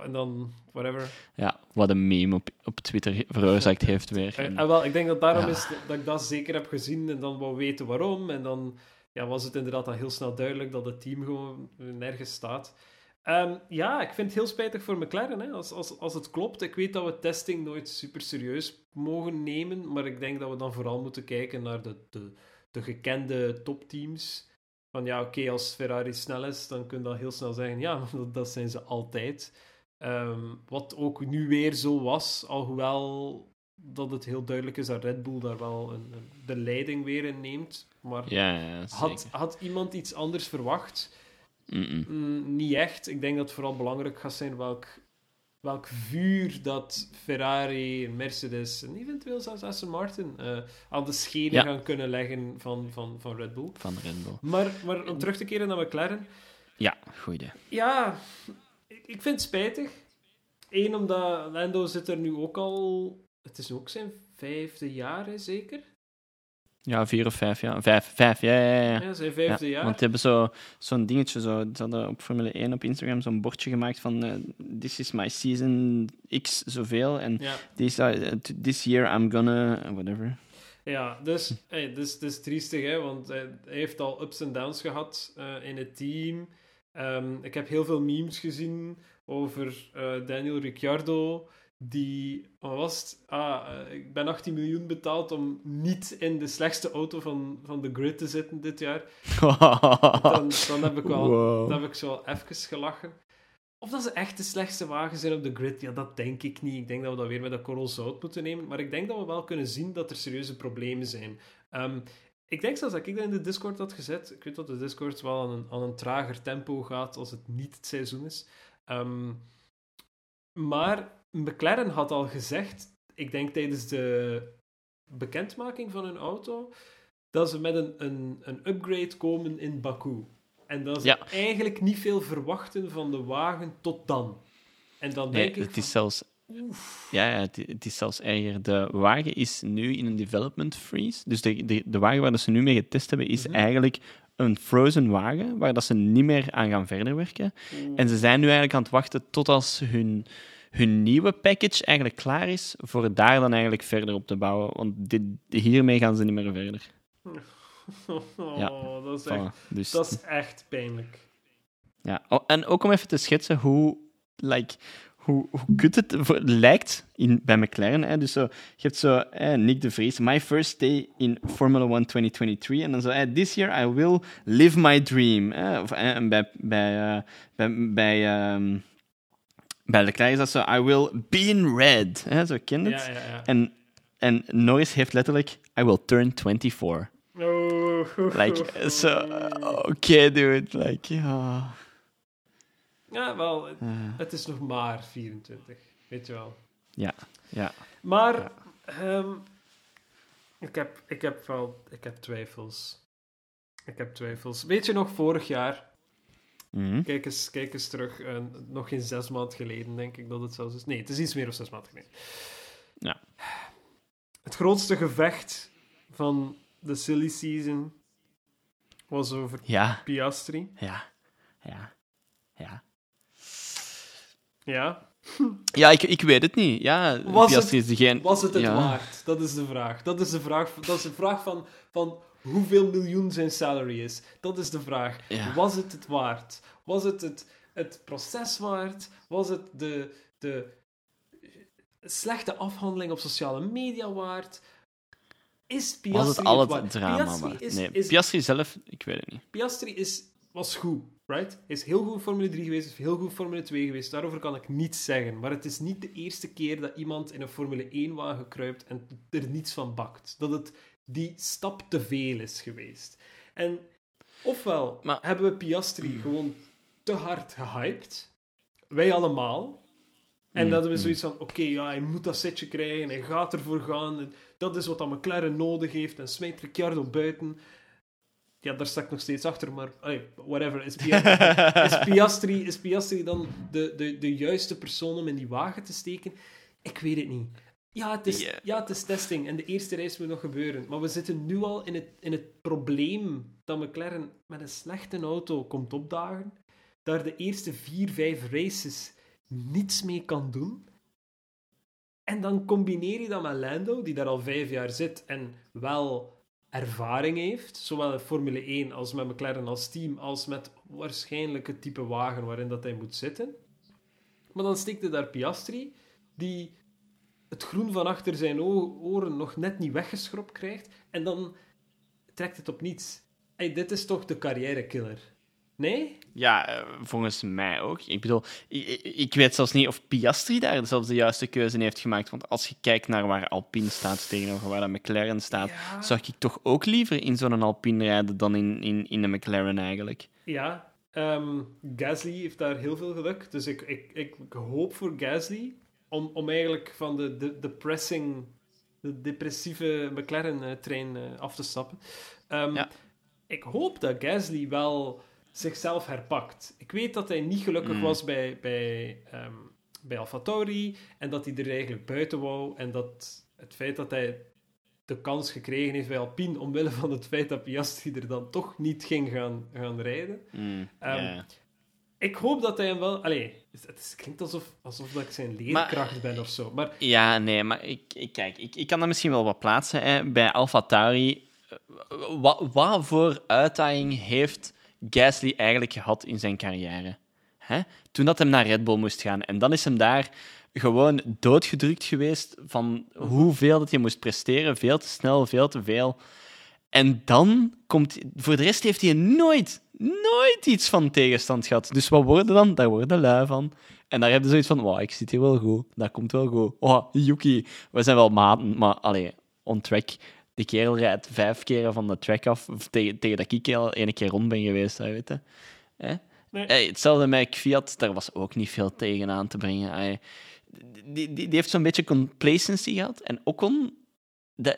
En dan, whatever. ja, wat een meme op, op Twitter veroorzaakt heeft weer. En, En- en wel, ik denk dat daarom Ja. is dat ik dat zeker heb gezien en dan wou weten waarom. En dan ja, was het inderdaad al heel snel duidelijk dat het team gewoon nergens staat. Ehm, ja, ik vind het heel spijtig voor McLaren. Hè. Als, als, als het klopt, ik weet dat we testing nooit super serieus mogen nemen, maar ik denk dat we dan vooral moeten kijken naar de, de, de gekende topteams. Van ja, oké, als Ferrari snel is, dan kun je dan heel snel zeggen, ja, (laughs) dat zijn ze altijd. Ehm, wat ook nu weer zo was, alhoewel dat het heel duidelijk is dat Red Bull daar wel een, een- de leiding weer in neemt. Maar ja, ja, had, had iemand iets anders verwacht? Mm, niet echt. Ik denk dat het vooral belangrijk gaat zijn welk, welk vuur dat Ferrari, Mercedes en eventueel zelfs Aston Martin eh, aan de schenen Ja. gaan kunnen leggen van, van, van Red Bull. Van Red Bull. Maar, maar om terug te keren naar McLaren, Ja, goed idee. Ja, ik, ik vind het spijtig. Eén, omdat Lando zit er nu ook al... Het is ook zijn vijfde jaar, hè, zeker? Ja, vier of vijf, ja. Vijf, vijf ja, ja, ja. Ja, zijn vijfde Ja, jaar. Want die hebben zo, zo'n dingetje, zo, ze hadden op Formule 1 op Instagram zo'n bordje gemaakt van eh, This is my season X zoveel en Ja, this, uh, this year I'm gonna... whatever. ja dus, hey, dus het is triestig, hè, want hij, hij heeft al ups en downs gehad eh, in het team. Ehm, ik heb heel veel memes gezien over eh, Daniel Ricciardo, die, wat was het? Ah, eh, ik ben 18 miljoen betaald om niet in de slechtste auto van, van de grid te zitten dit jaar. (laughs) Dan, dan heb ik wel Wow. Dan heb ik zo wel even gelachen. Of dat ze echt de slechtste wagen zijn op de grid, ja, dat denk ik niet. Ik denk dat we dat weer met een korrel zout moeten nemen. Maar ik denk dat we wel kunnen zien dat er serieuze problemen zijn. Ehm, ik denk zelfs dat ik dat in de Discord had gezet. Ik weet dat de Discord wel aan een, aan een trager tempo gaat als het niet het seizoen is. Ehm, maar McLaren had al gezegd, ik denk tijdens de bekendmaking van hun auto, dat ze met een, een, een upgrade komen in Baku. En dat ze Ja. eigenlijk niet veel verwachten van de wagen tot dan. En dan denk Nee, ik het is zelfs... Ja, ja het, het is zelfs erger. De wagen is nu in een development freeze. Dus de, de, de wagen waar dat ze nu mee getest hebben, is Mhm. eigenlijk een frozen wagen, waar dat ze niet meer aan gaan verder werken. En ze zijn nu eigenlijk aan het wachten tot als hun, hun nieuwe package eigenlijk klaar is, voor daar dan eigenlijk verder op te bouwen. Want dit, hiermee gaan ze niet meer verder. (laughs) oh, Ja. dat, is echt. Dus, dat is echt pijnlijk. ja. Oh, en ook om even te schetsen hoe, like, hoe, hoe kut het voor- lijkt in, bij McLaren. Hè. Dus zo, je hebt zo eh, Nick de Vries, my first day in Formula 1 2023. En dan zo, eh, this year I will live my dream. Of, eh, en bij, bij, eh, bij, bij, ehm, bij Leclerc is dat zo, I will be in red. Hè. Zo ken het? Ja, ja, ja. En, en Norris heeft letterlijk, I will turn 24. Oh. Like, zo, oké dude, like, ja. Ja, wel, het, het is nog maar 24. Weet je wel. ja, ja. Maar ehm, ik, heb, ik heb wel ik heb twijfels. Ik heb twijfels. Weet je nog, vorig jaar, Mhm. kijk eens, kijk eens terug, eh, nog geen zes maanden geleden denk ik dat het zelfs is. Nee, het is iets meer dan zes maanden geleden. Ja. Het grootste gevecht van de silly season was over Ja, Piastri. ja, ja, ja. Ja. Ja, ik, ik weet het niet. Ja, Was Piastri is degene... Was het het ja. waard? Dat is de vraag. Dat is de vraag, dat is de vraag van, van hoeveel miljoen zijn salary is. Dat is de vraag. Ja. Was het het waard? Was het het, het proces waard? Was het de, de slechte afhandeling op sociale media waard? Is Piastri Was het al het drama Piastri waard? is, Nee, is, Piastri zelf, ik weet het niet. Piastri is, was goed, right? Is heel goed in Formule 3 geweest, is heel goed in Formule 2 geweest. Daarover kan ik niets zeggen. Maar het is niet de eerste keer dat iemand in een Formule 1-wagen kruipt en er niets van bakt. Dat het die stap te veel is geweest. En ofwel Maar- hebben we Piastri gewoon te hard gehyped. Wij allemaal. En Mm, dat we mm. zoiets van, oké, ja, hij moet dat setje krijgen, hij gaat ervoor gaan. Dat is wat dat McLaren nodig heeft. En smijt Ricciardo buiten. Ja, daar sta ik nog steeds achter, maar allee, whatever. Is, Pia- (laughs) is, Piastri, is Piastri dan de, de, de juiste persoon om in die wagen te steken? Ik weet het niet. Ja het, is, Ja. ja, het is testing en de eerste reis moet nog gebeuren. Maar we zitten nu al in het, in het probleem dat McLaren met een slechte auto komt opdagen. Daar de eerste vier, vijf races niets mee kan doen. En dan combineer je dat met Lando, die daar al vijf jaar zit en wel ervaring heeft, zowel in Formule 1 als met McLaren als team, als met waarschijnlijk het type wagen waarin dat hij moet zitten. Maar dan steekt er daar Piastri, die het groen van achter zijn oren nog net niet weggeschropt krijgt, en dan trekt het op niets. Hey, dit is toch de carrière-killer? Nee? Ja, eh, volgens mij ook. Ik bedoel, ik, ik- weet zelfs niet of Piastri daar zelfs de juiste keuze in heeft gemaakt. Want als je kijkt naar waar Alpine staat tegenover waar dat McLaren staat, Ja. zou ik toch ook liever in zo'n Alpine rijden dan in, in, in een McLaren eigenlijk. Ja, ehm, Gasly heeft daar heel veel geluk. Dus ik, ik, ik hoop voor Gasly om, om eigenlijk van de, de, de pressing, de depressieve McLaren-trein af te stappen. Ehm, Ja. Ik hoop dat Gasly wel zichzelf herpakt. Ik weet dat hij niet gelukkig Mm. was bij, bij, ehm bij AlphaTauri en dat hij er eigenlijk buiten wou. En dat het feit dat hij de kans gekregen heeft bij Alpine, omwille van het feit dat Piastri er dan toch niet ging gaan, gaan rijden. Mm, Ehm. Ik hoop dat hij hem wel... Allee, het, klinkt alsof, alsof dat ik zijn leerkracht ben of zo. Maar Ja, nee, maar ik, ik, kijk, ik, ik kan dat misschien wel wat plaatsen. Hè. Bij AlphaTauri, eh, wat, wat voor uitdaging heeft Gasly eigenlijk gehad in zijn carrière? Hè? Toen dat hem naar Red Bull moest gaan. En dan is hem daar gewoon doodgedrukt geweest van hoeveel dat hij moest presteren. Veel te snel, veel te veel. En dan komt... Voor de rest heeft hij nooit, nooit iets van tegenstand gehad. Dus wat worden dan? Daar worden lui van. En daar heb je zoiets van, wow, ik zit hier wel goed. Dat komt wel goed. Oh, Yuki, we zijn wel maten, maar allee, on track. Die kerel rijdt vijf keren van de track af, tegen, tegen dat ik al ene keer rond ben geweest, hè, weet je. Hè? Nee. Hey, hetzelfde met Fiat, daar was ook niet veel tegen aan te brengen. Hey, die, die, die heeft zo'n beetje complacency gehad. En Ocon,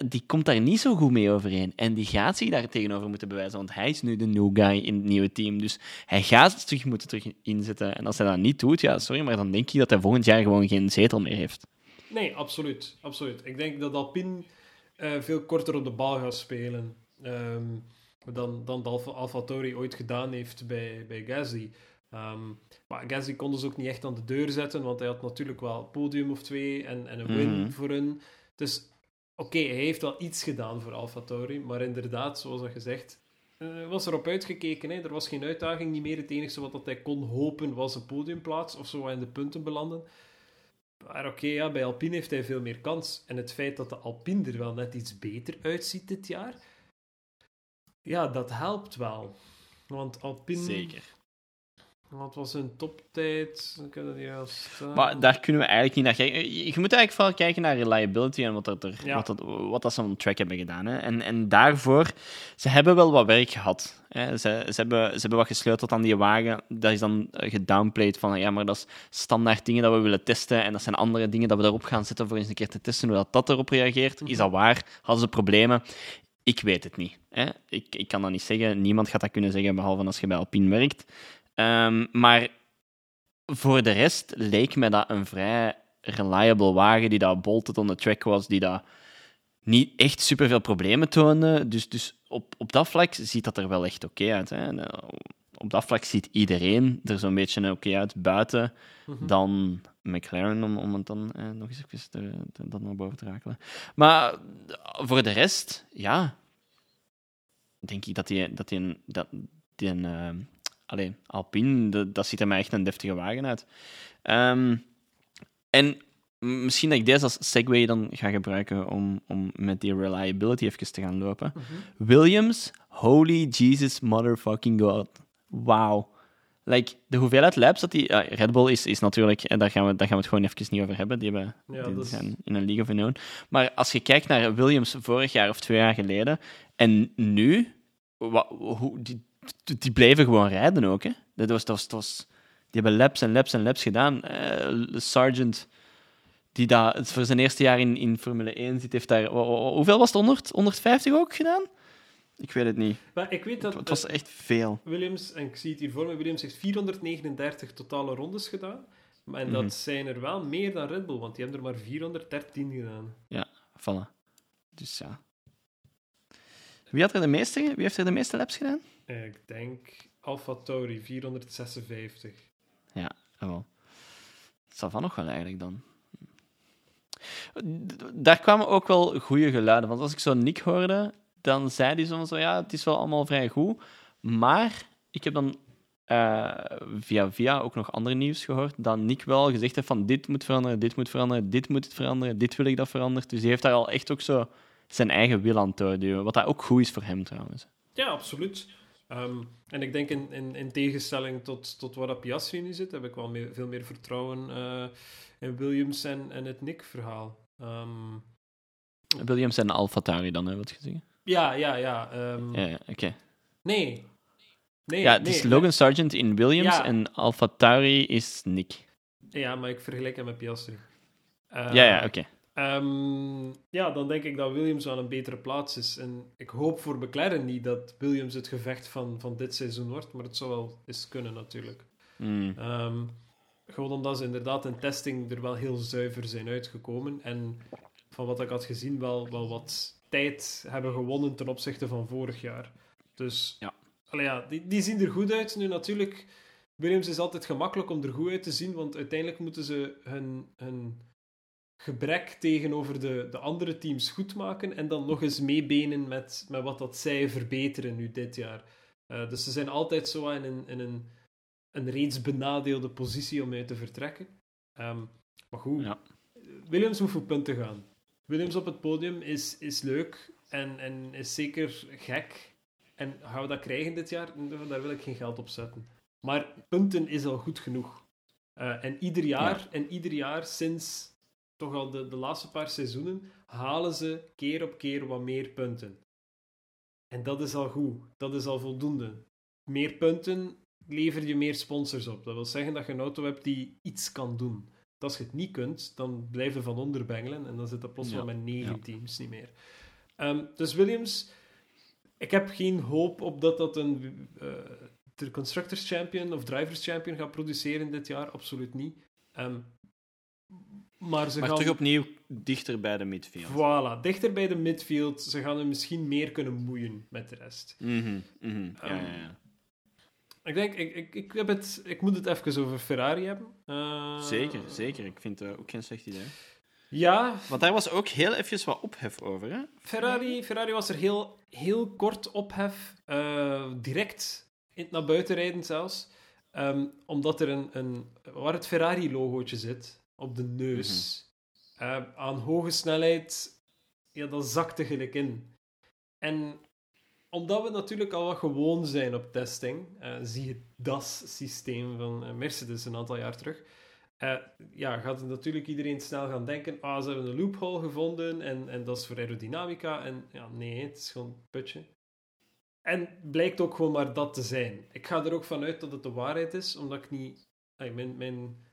die, komt daar niet zo goed mee overeen. En die gaat zich daar tegenover moeten bewijzen, want hij is nu de new guy in het nieuwe team. Dus hij gaat het terug moeten terug inzetten. En als hij dat niet doet, ja, sorry, maar dan denk ik dat hij volgend jaar gewoon geen zetel meer heeft. Nee, absoluut. absoluut. Ik denk dat Alpine eh, veel korter op de bal gaat spelen ehm, dan, dan Alfa, AlphaTauri ooit gedaan heeft bij, bij Gasly. Ehm, maar Gasly kon dus ook niet echt aan de deur zetten, want hij had natuurlijk wel een podium of twee en, en een win Mhm. voor hun. Dus oké, hij heeft wel iets gedaan voor AlphaTauri, maar inderdaad, zoals dat gezegd, eh, was erop uitgekeken. Hè? Er was geen uitdaging niet meer. Het enige wat dat hij kon hopen was een podiumplaats of zo in de punten belanden. Maar oké, ja, bij Alpine heeft hij veel meer kans. En het feit dat de Alpine er wel net iets beter uitziet dit jaar, ja, dat helpt wel. Want Alpine... Wat was hun toptijd? Dat hier al staan. Maar daar kunnen we eigenlijk niet naar kijken. Je moet eigenlijk vooral kijken naar reliability en wat, dat er, Ja. wat, dat, wat dat ze on track hebben gedaan. Hè. En, en daarvoor, ze hebben wel wat werk gehad. Hè. Ze, ze, hebben, ze hebben wat gesleuteld aan die wagen. Dat is dan eh, gedownplayed van, ja, maar dat is standaard dingen dat we willen testen. En dat zijn andere dingen dat we erop gaan zetten voor eens een keer te testen hoe dat, dat erop reageert. Is dat waar? Hadden ze problemen? Ik weet het niet. Hè. Ik, ik kan dat niet zeggen. Niemand gaat dat kunnen zeggen, behalve als je bij Alpine werkt. Ehm, maar voor de rest leek mij dat een vrij reliable wagen die dat bolted on the track was, die dat niet echt superveel problemen toonde. Dus, dus op, op dat vlak ziet dat er wel echt oké uit. Hè. Eh, op dat vlak ziet iedereen er zo'n beetje oké uit buiten Mhm. dan McLaren, om, om het dan eh, nog eens even te, te- dat naar boven te rakelen. Maar eh, voor de rest, ja, denk ik dat die, dat die, dat die een, eh, allee, Alpine, de- dat ziet er mij echt een deftige wagen uit. Ehm, en misschien dat ik deze als segue dan ga gebruiken om, om met die reliability even te gaan lopen. Mhm. Williams, holy Jesus motherfucking god. Wauw. Like, de hoeveelheid laps dat die... ja, Red Bull is, is natuurlijk... En daar gaan, we, daar gaan we het gewoon even niet over hebben. Die, hebben, Ja, die is- zijn in een league of own. Maar als je kijkt naar Williams vorig jaar of twee jaar geleden... En nu... wa- hoe, die, die bleven gewoon rijden ook, hè. Dat was, dat was, dat was, die hebben laps en laps en laps gedaan. Eh, Sargent, die daar voor zijn eerste jaar in, in Formule 1 zit, heeft daar... Hoeveel was het? 100, 150 ook gedaan? Ik weet het niet. Maar ik weet dat Het was echt veel. Williams, en ik zie het hier voor me, Williams heeft 439 totale rondes gedaan. En dat Mhm. zijn er wel meer dan Red Bull, want die hebben er maar 413 gedaan. Vallen. Dus ja. Wie, had er de meeste, wie heeft er de meeste laps gedaan? Eh, Ik denk Alfa Tauri 456. Ah, wel. Zal van nog wel eigenlijk dan. Daar kwamen ook wel goede geluiden. Want als ik zo Nick hoorde, dan zei hij zo, zo ja, het is wel allemaal vrij goed. Maar ik heb dan eh, via via ook nog ander nieuws gehoord, dat Nick wel gezegd heeft van dit moet veranderen, dit moet veranderen, dit moet het veranderen, dit wil ik dat verandert. Dus die heeft daar al echt ook zo zijn eigen wil aan het doorduwen. Wat dat ook goed is voor hem trouwens. Ja, absoluut. Ehm, en ik denk in, in, in tegenstelling tot, tot waar Piastri nu zit, heb ik wel meer, veel meer vertrouwen eh, in Williams en, en het Nick-verhaal. Ehm, Williams en AlphaTauri dan, hè, wat je zeggen? ja, ja, ja. ehm, Ja, ja, oké. Nee. Nee, Ja, het is nee, Logan Sargent in Williams Ja. en AlphaTauri is Nick. Ja, maar ik vergelijk hem met Piastri. Ja, ja, oké. Ehm, ja, dan denk ik dat Williams wel een betere plaats is. En ik hoop voor McLaren niet dat Williams het gevecht van, van dit seizoen wordt, maar het zou wel eens kunnen natuurlijk. Hmm. Ehm, gewoon omdat ze inderdaad in testing er wel heel zuiver zijn uitgekomen. En van wat ik had gezien, wel, wel wat tijd hebben gewonnen ten opzichte van vorig jaar. Dus Ja. ja, die, die zien er goed uit. Nu natuurlijk, Williams is altijd gemakkelijk om er goed uit te zien, want uiteindelijk moeten ze hun, hun gebrek tegenover de, de andere teams goed maken en dan nog eens meebenen met, met wat dat zij verbeteren nu dit jaar. Eh, dus ze zijn altijd zo in een, in een, een reeds benadeelde positie om uit te vertrekken. Ehm, maar goed, Ja. Williams moet voor punten gaan. Williams op het podium is, is leuk en, en is zeker gek. En gaan we dat krijgen dit jaar? Daar wil ik geen geld op zetten. Maar punten is al goed genoeg. Eh, en, ieder jaar, en ieder jaar sinds toch al de, de laatste paar seizoenen halen ze keer op keer wat meer punten. En dat is al goed. Dat is al voldoende. Meer punten lever je meer sponsors op. Dat wil zeggen dat je een auto hebt die iets kan doen. Als je het niet kunt, dan blijf je van onder bengelen en dan zit dat plots Ja, wel met negen ja. teams niet meer. Ehm, dus Williams, ik heb geen hoop op dat dat een eh, de Constructors Champion of Drivers Champion gaat produceren dit jaar. Absoluut niet. Ehm, maar ze Maar gaan... terug opnieuw dichter bij de midfield. Voilà, dichter bij de midfield. Ze gaan er misschien meer kunnen moeien met de rest. Mhm, mhm. Ja, Ehm, ja, ja. Ik denk, ik, ik, ik, heb het, ik moet het even over Ferrari hebben. Eh, Zeker, zeker. Ik vind het ook geen slecht idee. Ja, Want daar was ook heel even wat ophef over, hè? Ferrari, Ferrari was er heel, heel kort ophef. eh direct in, naar buiten rijden zelfs. Ehm, omdat er een, een, waar het Ferrari-logootje zit, op de neus, eh, aan hoge snelheid, ja, dat zakte gelijk in. En omdat we natuurlijk al wat gewoon zijn op testing, eh, zie je DAS-systeem van eh, Mercedes een aantal jaar terug, ja, gaat natuurlijk iedereen snel gaan denken, ah, ze hebben een loophole gevonden en, en dat is voor aerodynamica. En ja, nee, het is gewoon een putje. En blijkt ook gewoon maar dat te zijn. Ik ga er ook vanuit dat het de waarheid is, omdat ik niet... ay, mijn, mijn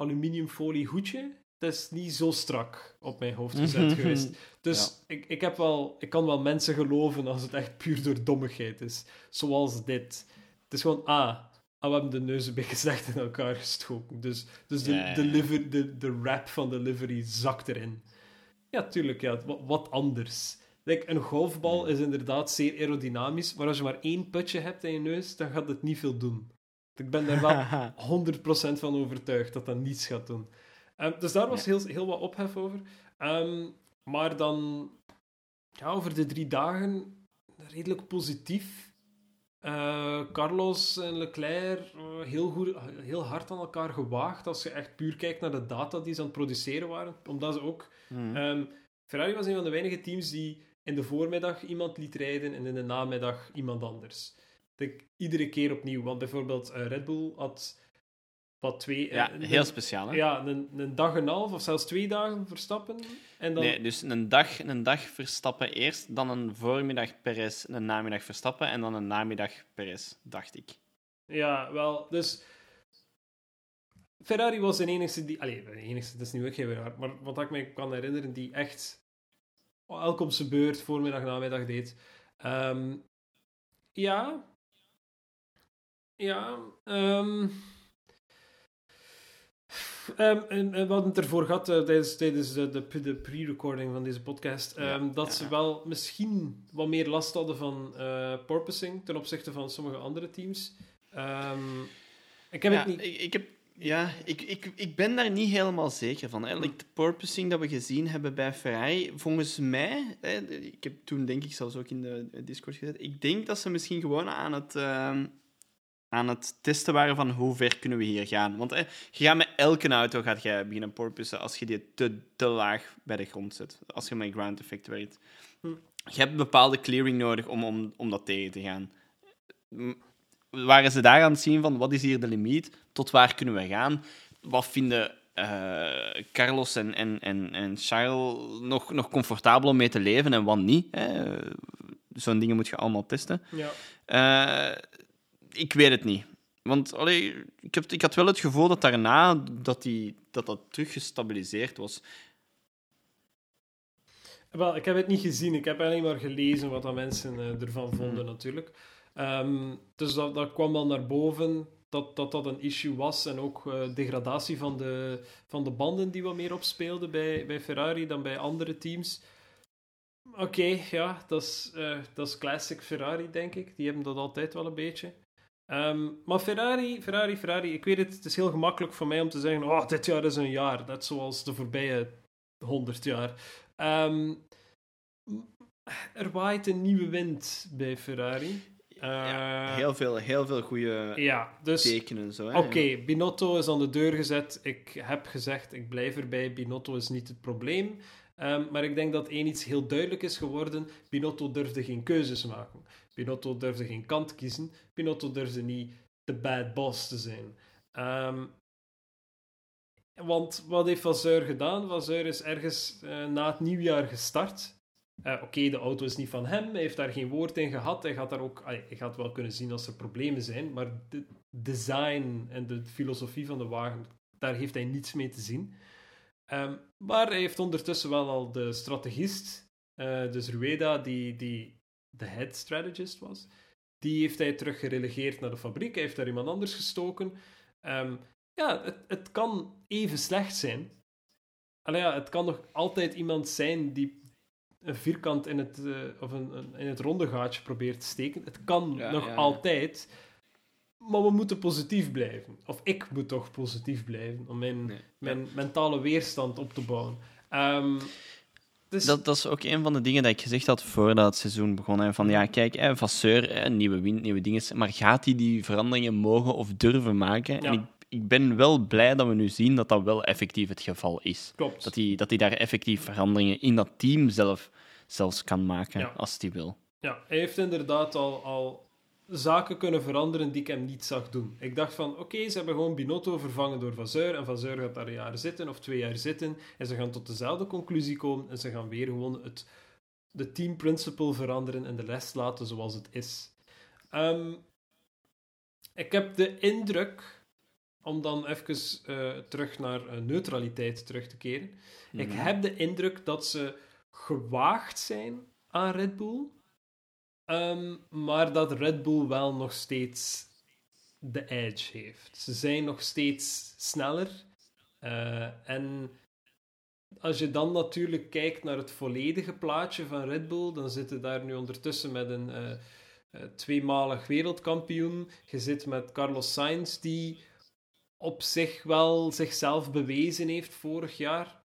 aluminiumfolie hoedje, dat is niet zo strak op mijn hoofd gezet geweest. Dus ik, ik, heb wel, ik kan wel mensen geloven als het echt puur door dommigheid is. Zoals dit. Het is gewoon, ah, ah we hebben de neus een beetje slecht in elkaar gestoken. Dus, dus de, Ja, de, liver, de, de wrap van de livery zakt erin. Ja, tuurlijk, ja, wat, wat anders. Like, een golfbal is inderdaad zeer aerodynamisch, maar als je maar één putje hebt in je neus, dan gaat het niet veel doen. Ik ben daar wel (laughs) 100% van overtuigd dat dat niets gaat doen. Ehm, dus daar was heel, heel wat ophef over. Ehm, maar dan, ja, over de drie dagen, redelijk positief. Eh, Carlos en Leclerc eh, heel, goed, heel hard aan elkaar gewaagd als je echt puur kijkt naar de data die ze aan het produceren waren. Omdat ze ook. Ehm, Ferrari was een van de weinige teams die in de voormiddag iemand liet rijden en in de namiddag iemand anders. Ik denk iedere keer opnieuw. Want bijvoorbeeld eh, Red Bull had wat twee... ja, eh, heel een- speciaal, hè? Ja, een, een dag en een half of zelfs twee dagen verstappen. En dan, Nee, dus een dag, een dag Verstappen eerst, dan een voormiddag Perez, een namiddag Verstappen en dan een namiddag Perez, dacht ik. Ja, wel, dus... Ferrari was de enige die... Allee, de enige, dat is nu ook geen raar. Maar wat ik me kan herinneren, die echt elk op zijn beurt voormiddag, namiddag deed. Ehm, ja. Ja. ehm, ehm, en, en we hadden het ervoor gehad eh, tijdens, tijdens de, de, de pre-recording van deze podcast, Ja, ehm, dat ja, ze wel misschien wat meer last hadden van eh, porpoising ten opzichte van sommige andere teams. Ik heb ja, het niet... Ik, ik heb, ja, ik, ik, ik ben daar niet helemaal zeker van. Like, de porpoising dat we gezien hebben bij Ferrari, volgens mij, hè, ik heb toen denk ik zelfs ook in de Discord gezet, ik denk dat ze misschien gewoon aan het, aan het testen waren van hoe ver kunnen we hier gaan. Want hè, je gaat met elke auto gaat jij beginnen porpoisen als je die te, te laag bij de grond zet. Als je met ground effect werkt. Hm. Je hebt bepaalde clearing nodig om, om, om dat tegen te gaan. Waren ze daar aan het zien van wat is hier de limiet, tot waar kunnen we gaan? Wat vinden eh, Carlos en, en, en, en Charles nog, nog comfortabel om mee te leven en wat niet? hè? Zo'n dingen moet je allemaal testen. Ja. Eh, ik weet het niet. Want allee, ik, heb, ik had wel het gevoel dat daarna dat, die, dat, dat terug gestabiliseerd was. Wel, ik heb het niet gezien. Ik heb alleen maar gelezen wat dat mensen eh, ervan vonden, natuurlijk. Ehm, dus dat, dat kwam dan naar boven dat, dat dat een issue was. En ook eh, degradatie van de, van de banden die wat meer opspeelden bij, bij Ferrari dan bij andere teams. Oké, ja, dat is, eh, dat is classic Ferrari, denk ik. Die hebben dat altijd wel een beetje. Ehm, maar Ferrari, Ferrari, Ferrari, ik weet het, het is heel gemakkelijk voor mij om te zeggen: oh, dit jaar is een jaar. Net zoals de voorbije 100 jaar. Ehm, er waait een nieuwe wind bij Ferrari. Ja, Eh, heel veel, heel veel goede ja, dus tekenen. zo. Oké, Binotto is aan de deur gezet. Ik heb gezegd, ik blijf erbij. Binotto is niet het probleem. Ehm, maar ik denk dat één iets heel duidelijk is geworden. Binotto durfde geen keuzes maken. Binotto durfde geen kant kiezen. Binotto durfde niet de bad boss te zijn. Ehm, want wat heeft Vasseur gedaan? Vasseur is ergens eh, na het nieuwjaar gestart. Eh, Oké, de auto is niet van hem. Hij heeft daar geen woord in gehad. Hij gaat, daar ook, hij gaat wel kunnen zien als er problemen zijn. Maar de design en de filosofie van de wagen, daar heeft hij niets mee te zien. Ehm, maar hij heeft ondertussen wel al de strategist, eh, dus Rueda, die, die de head strategist was, die heeft hij terug gerelegeerd naar de fabriek. Hij heeft daar iemand anders gestoken. Ehm, ja, het, het kan even slecht zijn. Allee, ja, het kan nog altijd iemand zijn die een vierkant in het, eh, of een, een- in het ronde gaatje probeert te steken. Het kan Ja, nog ja, ja. altijd. Maar we moeten positief blijven. Of ik moet toch positief blijven om mijn, Nee. mijn mentale weerstand op te bouwen. Ehm, dus, Dat, dat is ook een van de dingen dat ik gezegd had voordat het seizoen begon. Hè, van ja, kijk, hè, Vasseur, hè, nieuwe wind, nieuwe dingen. Maar gaat hij die veranderingen mogen of durven maken? Ja. En ik, ik ben wel blij dat we nu zien dat dat wel effectief het geval is. klopt. Dat hij, dat hij daar effectief veranderingen in dat team zelf, zelfs kan maken, Ja. als hij wil. Ja, hij heeft inderdaad al, al zaken kunnen veranderen die ik hem niet zag doen. Ik dacht van, oké, ze hebben gewoon Binotto vervangen door Vasseur en Vasseur gaat daar een jaar zitten of twee jaar zitten en ze gaan tot dezelfde conclusie komen en ze gaan weer gewoon het, de team principle veranderen en de rest laten zoals het is. Ehm, ik heb de indruk, om dan even eh, terug naar eh, neutraliteit terug te keren, ik Mhm. heb de indruk dat ze gewaagd zijn aan Red Bull, ehm, maar dat Red Bull wel nog steeds de edge heeft. Ze zijn nog steeds sneller. eh, en als je dan natuurlijk kijkt naar het volledige plaatje van Red Bull, dan zitten daar nu ondertussen met een eh, tweemalig wereldkampioen. Je zit met Carlos Sainz, die op zich wel zichzelf bewezen heeft vorig jaar.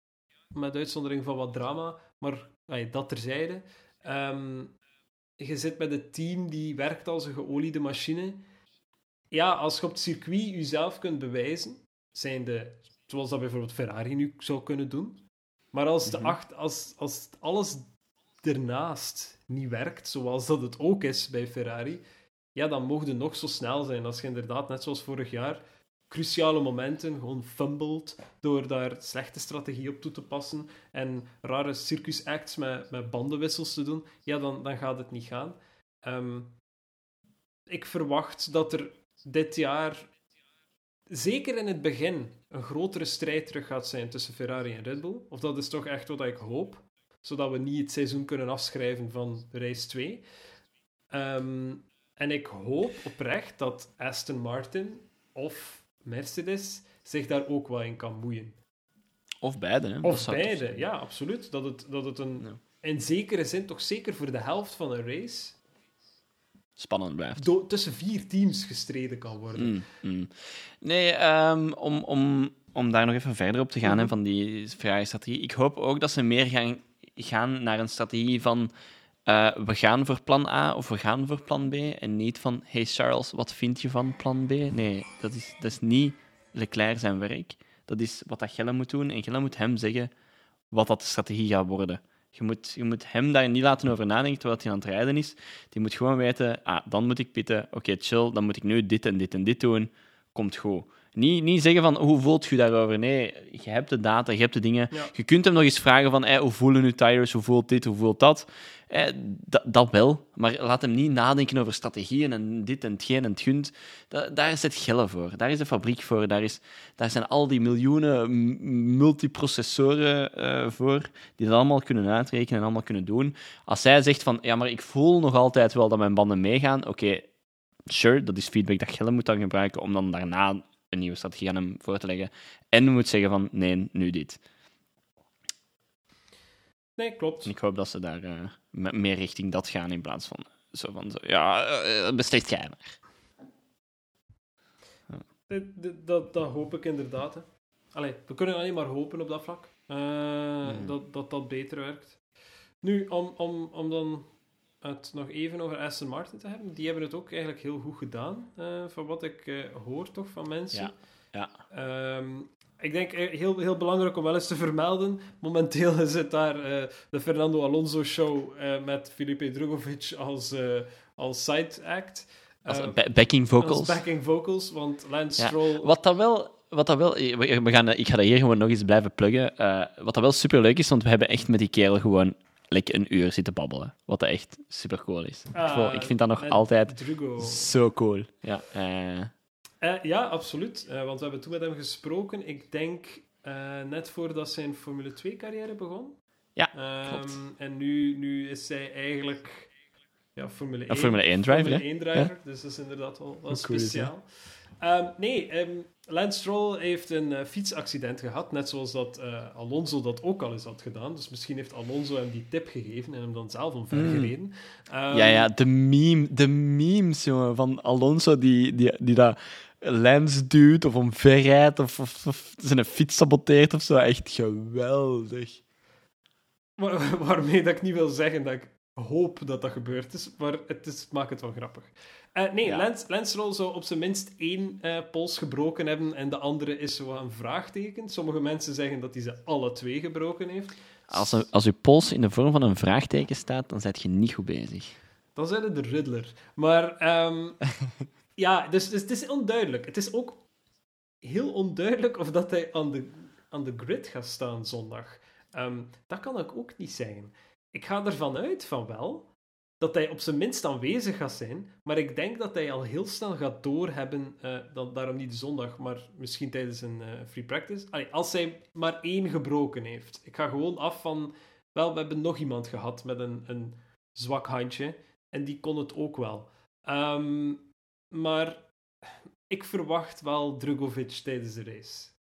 Met uitzondering van wat drama, maar dat terzijde. Ehm, je zit met een team die werkt als een geoliede machine. Ja, als je op het circuit jezelf kunt bewijzen, zijn de, zoals dat bijvoorbeeld Ferrari nu zou kunnen doen. Maar als, de Mhm. acht, als, als alles ernaast niet werkt, zoals dat het ook is bij Ferrari, ja, dan mocht het nog zo snel zijn. Als je inderdaad, net zoals vorig jaar, cruciale momenten gewoon fumbled door daar slechte strategie op toe te passen en rare circus acts met, met bandenwissels te doen, ja, dan, dan gaat het niet gaan. Ehm, ik verwacht dat er dit jaar, zeker in het begin, een grotere strijd terug gaat zijn tussen Ferrari en Red Bull. Of dat is toch echt wat ik hoop, zodat we niet het seizoen kunnen afschrijven van race 2. Ehm, en ik hoop oprecht dat Aston Martin of Mercedes zich daar ook wel in kan moeien. Of beide, hè. Of beide, ja, absoluut. Dat het, dat het een, Ja. in zekere zin, toch zeker voor de helft van een race, Spannend blijft. do- tussen vier teams gestreden kan worden. Mm, mm. Nee, ehm, om, om, om daar nog even verder op te gaan, hè, van die Ferrari-strategie. Ik hoop ook dat ze meer gaan, gaan naar een strategie van eh, we gaan voor plan A of we gaan voor plan B. En niet van, hey Charles, wat vind je van plan B? Nee, dat is, dat is niet Leclerc zijn werk. Dat is wat dat moet doen. En Gelle moet hem zeggen wat dat de strategie gaat worden. Je moet, je moet hem daar niet laten over nadenken terwijl hij aan het rijden is. Die moet gewoon weten, ah, dan moet ik pitten. Oké, chill, dan moet ik nu dit en dit en dit doen. Komt goed. Niet, niet zeggen van hoe voelt je daarover. Nee, je hebt de data, je hebt de dingen. Ja. Je kunt hem nog eens vragen van hey, hoe voelen nu tires, hoe voelt dit, hoe voelt dat. Eh, dat, dat wel, maar laat hem niet nadenken over strategieën en dit en hetgeen en het gunt. Da- daar is het geld voor, daar is de fabriek voor, daar, is, daar zijn al die miljoenen multiprocessoren eh, voor, die dat allemaal kunnen uitrekenen en allemaal kunnen doen. Als zij zegt van, ja, maar ik voel nog altijd wel dat mijn banden meegaan, oké, sure, dat is feedback dat Gelle moet dan gebruiken om dan daarna een nieuwe strategie aan hem voor te leggen. En moet zeggen van, nee, nu dit. Nee, klopt. En ik hoop dat ze daar eh, me- meer richting dat gaan in plaats van zo van, zo, ja, eh, besteed jij maar. Dit- Dat, dat hoop ik inderdaad. Hè. Allee, we kunnen alleen maar hopen op dat vlak. eh, Hmm. dat, dat dat beter werkt. Nu, om, om, om dan het nog even over Aston Martin te hebben. Die hebben het ook eigenlijk heel goed gedaan. eh, van wat ik eh, hoor toch van mensen. Ja, ja. Ehm, ik denk eh, heel, heel belangrijk om wel eens te vermelden. Momenteel is het daar de Fernando Alonso show met Felipe Drugovic als, als side act. Als Eh, ba- backing vocals. Als backing vocals, want Lance Ja, Stroll... Wat dat wel... Wat dat wel we gaan, ik ga dat hier gewoon nog eens blijven pluggen. Wat dat wel super leuk is, want we hebben echt met die kerel gewoon like, een uur zitten babbelen. Wat echt super cool is. ik, Ah, ik vind dat nog altijd Drugo. zo cool. Ja, eh, Eh, ja, absoluut. Eh, want we hebben toen met hem gesproken. Ik denk net voordat zijn Formule 2-carrière begon. Ja, Ehm, klopt. En nu, nu is hij eigenlijk ja, Formule 1. Een Formule 1 driver, Formule hè? 1 driver, dus dat is inderdaad wel, wel cool is speciaal. Ehm, nee, ehm, Lance Stroll heeft een eh, fietsaccident gehad, net zoals dat eh, Alonso dat ook al eens had gedaan. Dus misschien heeft Alonso hem die tip gegeven en hem dan zelf omver Mm. gereden. Ehm, ja, ja, de, meme, de memes, jongen, van Alonso die, die, die dat lens duwt of omverrijdt of, of, of zijn fiets saboteert of zo. Echt geweldig. Wa- waarmee dat ik niet wil zeggen dat ik hoop dat dat gebeurd is, maar het, is, het maakt het wel grappig. Eh, nee, Ja. Lance, zou op zijn minst één eh, pols gebroken hebben en de andere is zo een vraagteken. Sommige mensen zeggen dat hij ze alle twee gebroken heeft. Als, een, als uw pols in de vorm van een vraagteken staat, dan zet je niet goed bezig. Dan zijn het de Riddler. Maar ehm, (laughs) ja, dus, dus het is onduidelijk. Het is ook heel onduidelijk of dat hij aan de, aan de grid gaat staan zondag. Ehm, dat kan ik ook niet zeggen. Ik ga ervan uit van wel dat hij op zijn minst aanwezig gaat zijn, maar ik denk dat hij al heel snel gaat doorhebben, eh dan, daarom niet zondag, maar misschien tijdens een eh, free practice. Als hij maar één gebroken heeft. Ik ga gewoon af van, wel, we hebben nog iemand gehad met een, een zwak handje, en die kon het ook wel. Ehm, maar ik verwacht wel Drugovic tijdens de race.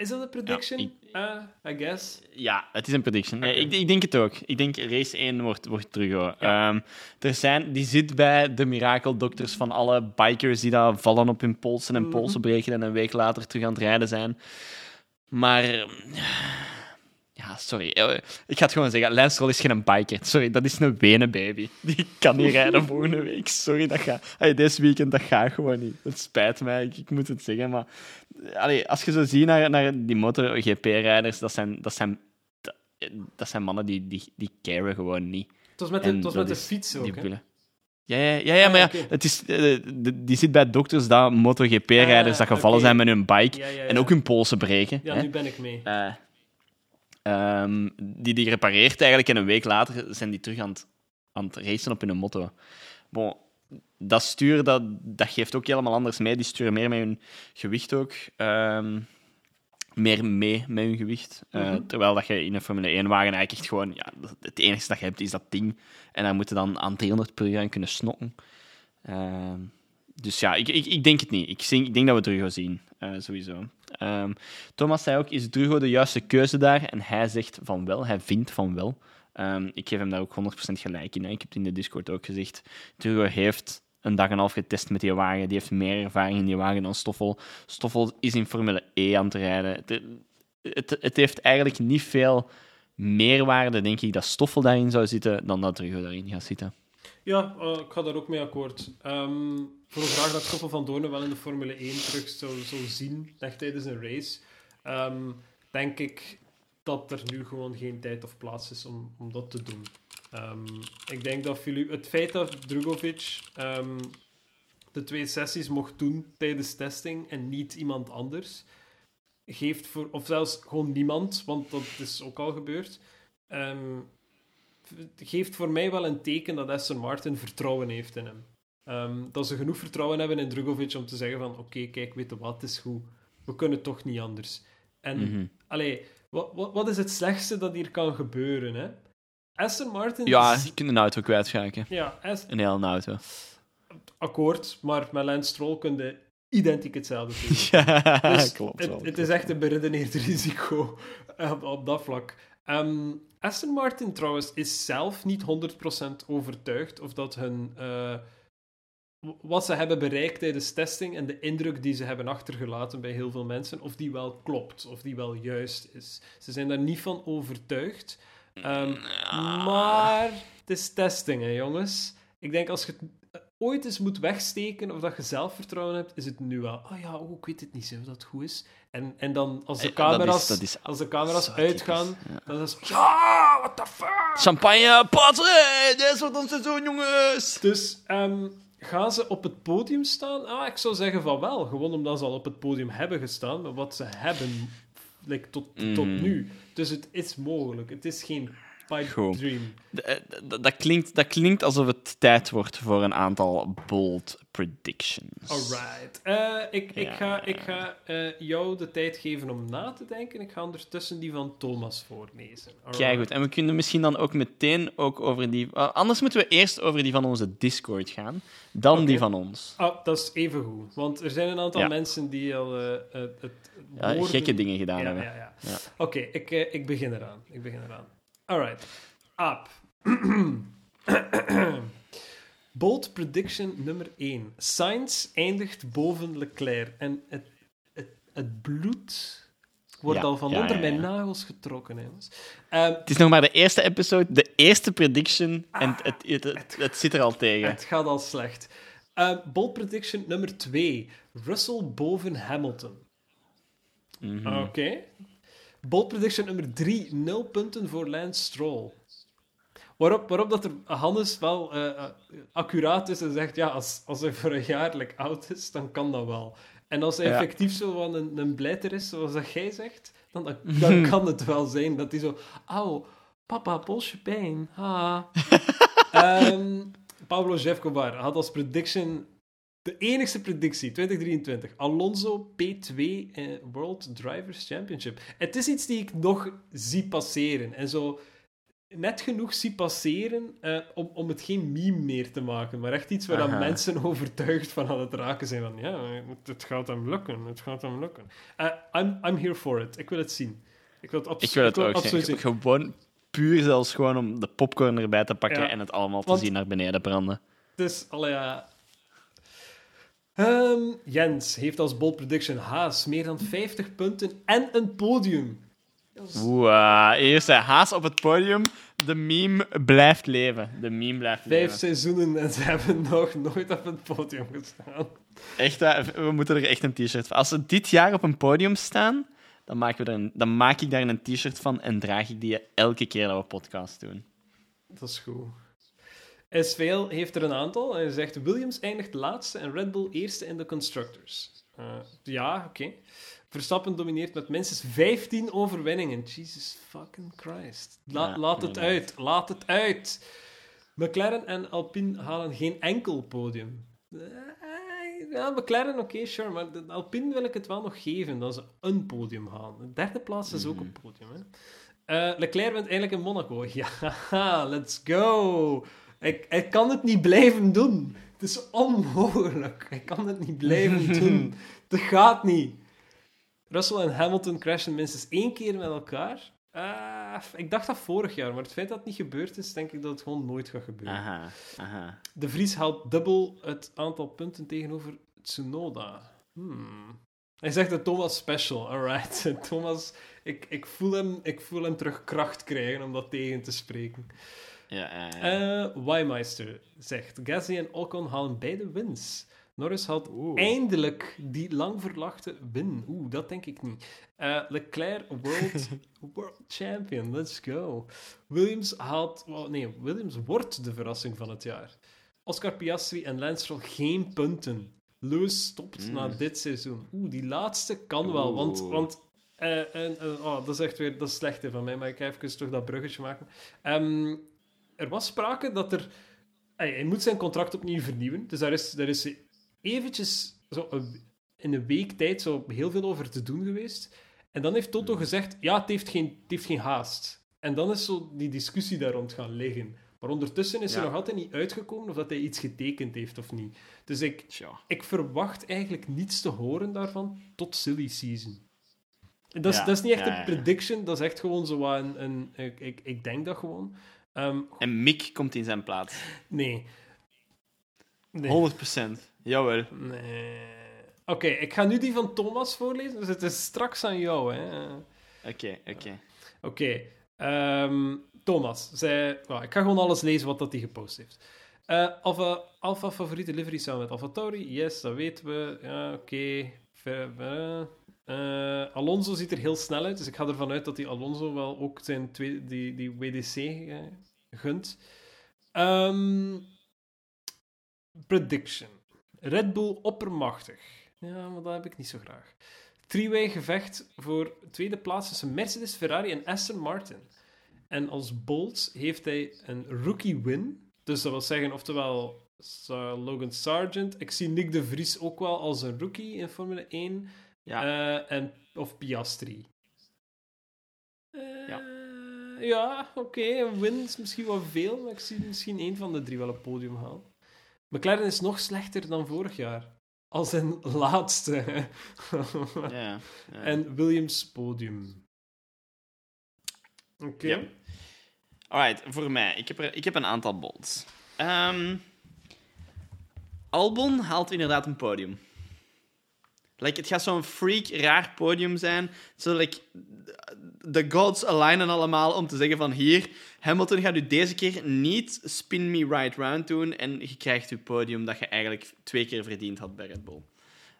Is dat een prediction? ik- Eh, I guess. Ja, het is een prediction. Ik, ik denk het ook. Ik denk race 1 wordt, wordt. Ja. Ehm, er zijn, die zit bij de mirakeldokters van alle bikers die daar vallen op hun polsen en Mhm. polsen breken en een week later terug aan het rijden zijn. Maar... Ja, sorry. Eh, Ik ga het gewoon zeggen. Lance is geen biker. Sorry, dat is een baby. Die kan niet rijden volgende week. Sorry, dat gaat... Allee, deze weekend, dat gaat gewoon niet. Het spijt mij, ik, ik moet het zeggen. Maar allee, als je zo ziet naar, naar die MotoGP-rijders, dat zijn, dat, zijn, dat, dat zijn mannen die, die, die caren gewoon niet. Het was met de, was dat met de fiets ook. Ja, ja, ja, ja, Ah, maar ja, het is, eh, de- die zit bij dokters dat MotoGP-rijders dat Ah, gevallen oké. zijn met hun bike Ja, ja, ja. en ook hun polsen breken. Ja, hè. nu ben ik mee. Eh, ehm, die die gerepareerd eigenlijk en een week later zijn die terug aan het, aan het racen op hun motto. Bon, dat stuur dat, dat geeft ook helemaal anders mee. Die sturen meer met hun gewicht ook. ehm, meer mee met hun gewicht. Eh, Mhm. Terwijl dat je in een Formule 1-wagen eigenlijk echt gewoon... Ja, het enige dat je hebt is dat ding. En dan moet je dan aan 300 per uur aan kunnen snokken. Ehm, dus ja, ik, ik, ik denk het niet. Ik, denk- ik denk dat we Drugo zien, eh, sowieso. Ehm, Thomas zei ook, is Drugo de juiste keuze daar? En hij zegt van wel, hij vindt van wel. Ik geef hem daar ook 100% gelijk in. Hè. Ik heb het in de Discord ook gezegd. Drugo heeft een dag en een half getest met die wagen. Die heeft meer ervaring in die wagen dan Stoffel. Stoffel is in Formule E aan het rijden. Het, het, het heeft eigenlijk niet veel meerwaarde, denk ik, dat Stoffel daarin zou zitten, dan dat Drugo daarin gaat zitten. Ja, eh, ik ga daar ook mee akkoord. Ik wil graag dat Stoffel van Doornen wel in de Formule 1 terug zou, zou zien, echt tijdens een race. Ehm, denk ik dat er nu gewoon geen tijd of plaats is om, om dat te doen. Ehm, ik denk dat Filip, het feit dat Drugovic ehm, de twee sessies mocht doen tijdens testing en niet iemand anders, geeft voor, of zelfs gewoon niemand, want dat is ook al gebeurd, ehm, geeft voor mij wel een teken dat Aston Martin vertrouwen heeft in hem. Dat ze genoeg vertrouwen hebben in Drugovic om te zeggen van oké, kijk, weet je wat, het is goed. We kunnen toch niet anders. En, Mhm. allee, wat, wat, wat is het slechtste dat hier kan gebeuren, hè? Aston Martin... Ja, je kunt een auto kwijtschaken. ja Ast- Een hele auto. (laughs) akkoord, maar met Lance Stroll kun je identiek hetzelfde doen. (laughs) ja, Dus (laughs) klopt. het, wel. het is echt een beredeneerd risico eh, op, op dat vlak. Ehm, Aston Martin trouwens is zelf niet 100% overtuigd of dat hun. eh, wat ze hebben bereikt tijdens testing en de indruk die ze hebben achtergelaten bij heel veel mensen, of die wel klopt, of die wel juist is. Ze zijn daar niet van overtuigd. Ehm, maar het is testing, hè, jongens. Ik denk als je het eh, ooit eens moet wegsteken of dat je zelfvertrouwen hebt, is het nu wel. Oh ja, oh, ik weet het niet, zo, of dat goed is. En, en dan als de Eh, dat is- camera's, dat is als de camera's uitgaan, typisch, ja. dan is het ja, what the fuck. Champagne, passen! Dit wordt ons seizoen, jongens! Dus ehm, gaan ze op het podium staan? Ah, ik zou zeggen van wel. Gewoon omdat ze al op het podium hebben gestaan. Maar wat ze hebben like, tot, tot Mhm. nu. Dus het is mogelijk. Het is geen pipe dream. Eh, Dat klinkt, dat klinkt alsof het tijd wordt voor een aantal bold predictions. Alright. Eh, ik, ik Ja. ga, ik ga eh, jou de tijd geven om na te denken. Ik ga ondertussen die van Thomas voorlezen. Kijk goed, en we kunnen misschien dan ook meteen ook over die... anders moeten we eerst over die van onze Discord gaan, dan die van ons. Ah, dat is even goed. Want er zijn een aantal Ja. mensen die al eh, het, het Ja, woorden- gekke dingen gedaan Ja, hebben. ja, ja. Ja. Oké, ik, ik begin eraan. Ik begin eraan. Alright. Aap. (clears throat) Bold prediction nummer 1. Sainz eindigt boven Leclerc. En het, het, het bloed wordt Ja, al van ja, onder ja, mijn nagels getrokken, hè, jongens. Ehm, Het is nog maar de eerste episode, de eerste prediction, en het, het, het, het zit er al tegen. Het gaat al slecht. Eh, bold prediction nummer 2. Russell boven Hamilton. Mhm. Oké. Bold prediction nummer 3. 0 punten voor Lance Stroll. Waarop, waarop dat er Hannes wel eh, accuraat is en zegt, ja, als, als hij voor een jaar like, oud is, dan kan dat wel. En als hij Ja. effectief zo van een, een blijter is, zoals dat jij zegt, dan, dan, dan (laughs) kan het wel zijn dat hij zo... Auw, papa, polsje pijn. Ha. (laughs) Ehm, Pablo Jefcobar had als prediction... De enigste predictie, 2023. Alonso P2 eh, World Drivers Championship. Het is iets die ik nog zie passeren. En zo net genoeg zie passeren eh, om, om het geen meme meer te maken. Maar echt iets waar dan mensen (laughs) overtuigd van aan het raken zijn. Van ja, het, het gaat hem lukken. Het gaat hem lukken. Eh, I'm, I'm here for it. Ik wil het zien. Ik wil het, abso- Ik wil het ook absoluut zien. zien. Gewoon puur zelfs gewoon om de popcorn erbij te pakken Ja. en het allemaal te Want- zien naar beneden branden. Dus, allee, ja. Ehm, Jens heeft als bold prediction Haas meer dan 50 punten en een podium. Is- Oeh, eerst hè, Haas op het podium. De meme blijft leven. De meme blijft Vijf leven. seizoenen en ze hebben nog nooit op het podium gestaan. Echt, hè, we moeten er echt een t-shirt van. Als ze dit jaar op een podium staan, dan, maken we er een, dan maak ik daar een t-shirt van en draag ik die elke keer dat we podcast doen. Dat is goed. SVL heeft er een aantal. Hij zegt Williams eindigt laatste en Red Bull eerste in de Constructors. Eh, ja, oké. Verstappen domineert met minstens 15 overwinningen. Jesus fucking Christ. La- Ja, laat het inderdaad. uit. Laat het uit. McLaren en Alpine halen geen enkel podium. Eh, Ja, McLaren, oké, sure. Maar Alpine wil ik het wel nog geven dat ze een podium halen. De derde plaats is ook een podium. Hè. Eh, Leclerc wint eigenlijk in Monaco. (laughs) Ja, let's go. Ik, ik kan het niet blijven doen. Het is onmogelijk. Ik kan het niet blijven (laughs) doen. Dat gaat niet. Russell en Hamilton crashen minstens één keer met elkaar. Eh, ik dacht dat vorig jaar, maar het feit dat het niet gebeurd is, denk ik dat het gewoon nooit gaat gebeuren. Aha, aha. De Vries haalt dubbel het aantal punten tegenover Tsunoda. Hmm. Hij zegt dat Thomas special. Alright. (laughs) Thomas, ik, ik, voel hem, ik voel hem terug kracht krijgen om dat tegen te spreken. Ja, ja, Wymeister zegt: Gasly en Ocon halen beide wins. Norris had Oeh. eindelijk die lang verlachte win. Oeh, dat denk ik niet. Eh, Leclerc, world, (laughs) world champion. Let's go. Williams haalt... oh, nee, Williams wordt de verrassing van het jaar. Oscar Piastri en Lance Stroll geen punten. Lewis stopt Mm. na dit seizoen. Oeh, die laatste kan wel, want... Want eh, en, oh, dat is echt weer dat is slecht hè, van mij, maar ik ga even toch dat bruggetje maken. Ehm, er was sprake dat er... Hij, hij moet zijn contract opnieuw vernieuwen, dus daar is, daar is eventjes zo een- in een week tijd zo heel veel over te doen geweest. En dan heeft Toto gezegd, ja, het heeft geen, het heeft geen haast. En dan is zo die discussie daar rond gaan liggen. Maar ondertussen is er nog altijd niet uitgekomen of dat hij iets getekend heeft of niet. Dus ik, Tja. ik verwacht eigenlijk niets te horen daarvan tot silly season. Dat is, Ja, dat is niet echt ja, een prediction, dat is echt gewoon zo een... een ik, ik, ik denk dat gewoon. Ehm, En Mick komt in zijn plaats. nee. Nee. 100%. Jawel. Nee. Oké, ik ga nu die van Thomas voorlezen, dus het is straks aan jou. Hè. Oké, oké. Oké, ehm, Thomas zei... well, ik ga gewoon alles lezen wat dat hij gepost heeft. Eh, Alpha, Alpha favoriete livery samen met Alpha Tauri? Yes, dat weten we. Ja, oké. Eh, Alonso ziet er heel snel uit, dus ik ga ervan uit dat die Alonso wel ook zijn tweede, die, die WDC eh, gunt. Ehm, prediction. Red Bull oppermachtig. Ja, maar dat heb ik niet zo graag. Three-way gevecht voor tweede plaats tussen Mercedes, Ferrari en Aston Martin. En als Bolt heeft hij een rookie win. Dus dat wil zeggen, oftewel Logan Sargent. Ik zie Nick de Vries ook wel als een rookie in Formule 1. Ja. Eh, en, of Piastri. Eh, Ja. ja, oké. een win is misschien wat veel, maar ik zie misschien één van de drie wel een podium halen. McLaren is nog slechter dan vorig jaar. Als een (laughs) laatste. Ja, ja. En Williams podium. Oké. Ja. Alright, voor mij. Ik heb, er, ik heb een aantal bolts. Ehm, Albon haalt inderdaad een podium. Like, het gaat zo'n freak, raar podium zijn. Zo, like, de gods alignen allemaal om te zeggen van hier, Hamilton gaat u deze keer niet spin me right round doen en je krijgt uw podium dat je eigenlijk twee keer verdiend had bij Red Bull.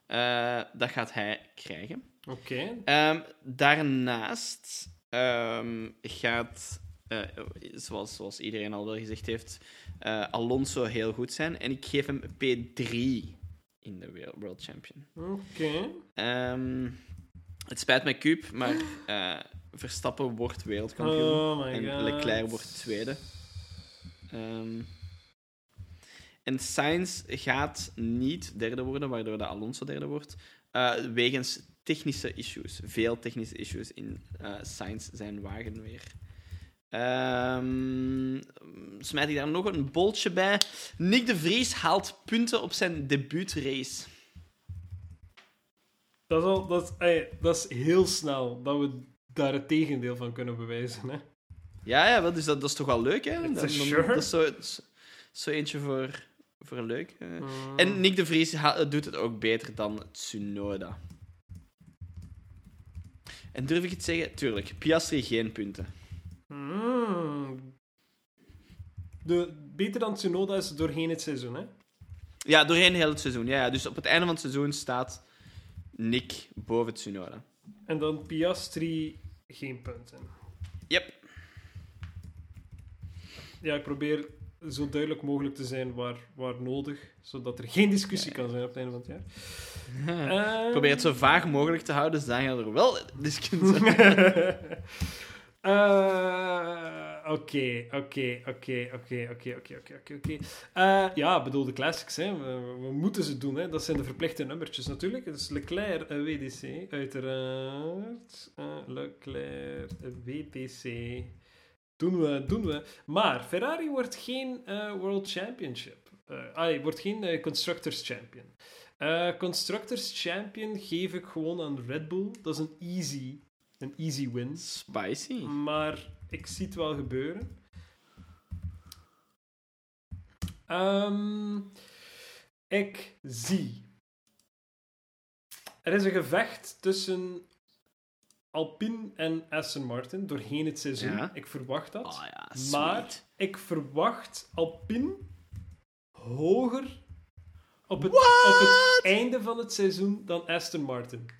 Eh, dat gaat hij krijgen. Oké. Ehm, daarnaast ehm, gaat, eh, zoals, zoals iedereen al wel gezegd heeft, eh, Alonso heel goed zijn. En ik geef hem P3 in de World- Champion. Oké. Ehm, het spijt mij, Cube, maar eh, Verstappen wordt wereldkampioen. Oh en god. Leclerc wordt tweede. Ehm, en Sainz gaat niet derde worden, waardoor de Alonso derde wordt. eh, wegens technische issues. Veel technische issues in eh Sainz zijn wagen weer. Ehm smijt ik daar nog een boltje bij. Nick de Vries haalt punten op zijn debuutrace. Dat is, al, dat, is, ey, dat is heel snel dat we daar het tegendeel van kunnen bewijzen. Hè? Ja, ja wel, dus dat, dat is toch wel leuk, hè? Dan- dan- sure. Dat is zo, zo- eentje voor, voor leuk. eh. Mm. En Nick de Vries doet het ook beter dan Tsunoda. En durf ik het zeggen? Tuurlijk, Piastri geen punten. Mm. De, beter dan Tsunoda is doorheen het seizoen, hè? Ja, doorheen heel het seizoen. Ja, ja, dus op het einde van het seizoen staat Nick boven Tsunoda. En dan Piastri geen punten. Yep. Ja, ik probeer zo duidelijk mogelijk te zijn waar, waar nodig, zodat er geen discussie kan zijn op het einde van het jaar. (laughs) Ehm, Probeer het zo vaag mogelijk te houden, dus dan gaan er wel discussies (laughs) Eh, Oké, oké, oké, oké, oké, oké, oké, oké, oké. Eh, Ja, bedoel, de classics, hè. We, moeten ze doen, hè. Dat zijn de verplichte nummertjes natuurlijk. Dus Leclerc eh, WDC, uiteraard. Eh, Leclerc eh, WDC. Doen we, doen we. Maar Ferrari wordt geen eh, World Championship. Eh allee, wordt geen eh, Constructors Champion. Eh, Constructors Champion geef ik gewoon aan Red Bull. Dat is een easy, een easy win. Spicy. Maar ik zie het wel gebeuren. Ehm, ik zie. Er is een gevecht tussen Alpine en Aston Martin doorheen het seizoen. Ja. Ik verwacht dat. Oh ja, sweet. maar ik verwacht Alpine hoger op het, op het einde van het seizoen dan Aston Martin.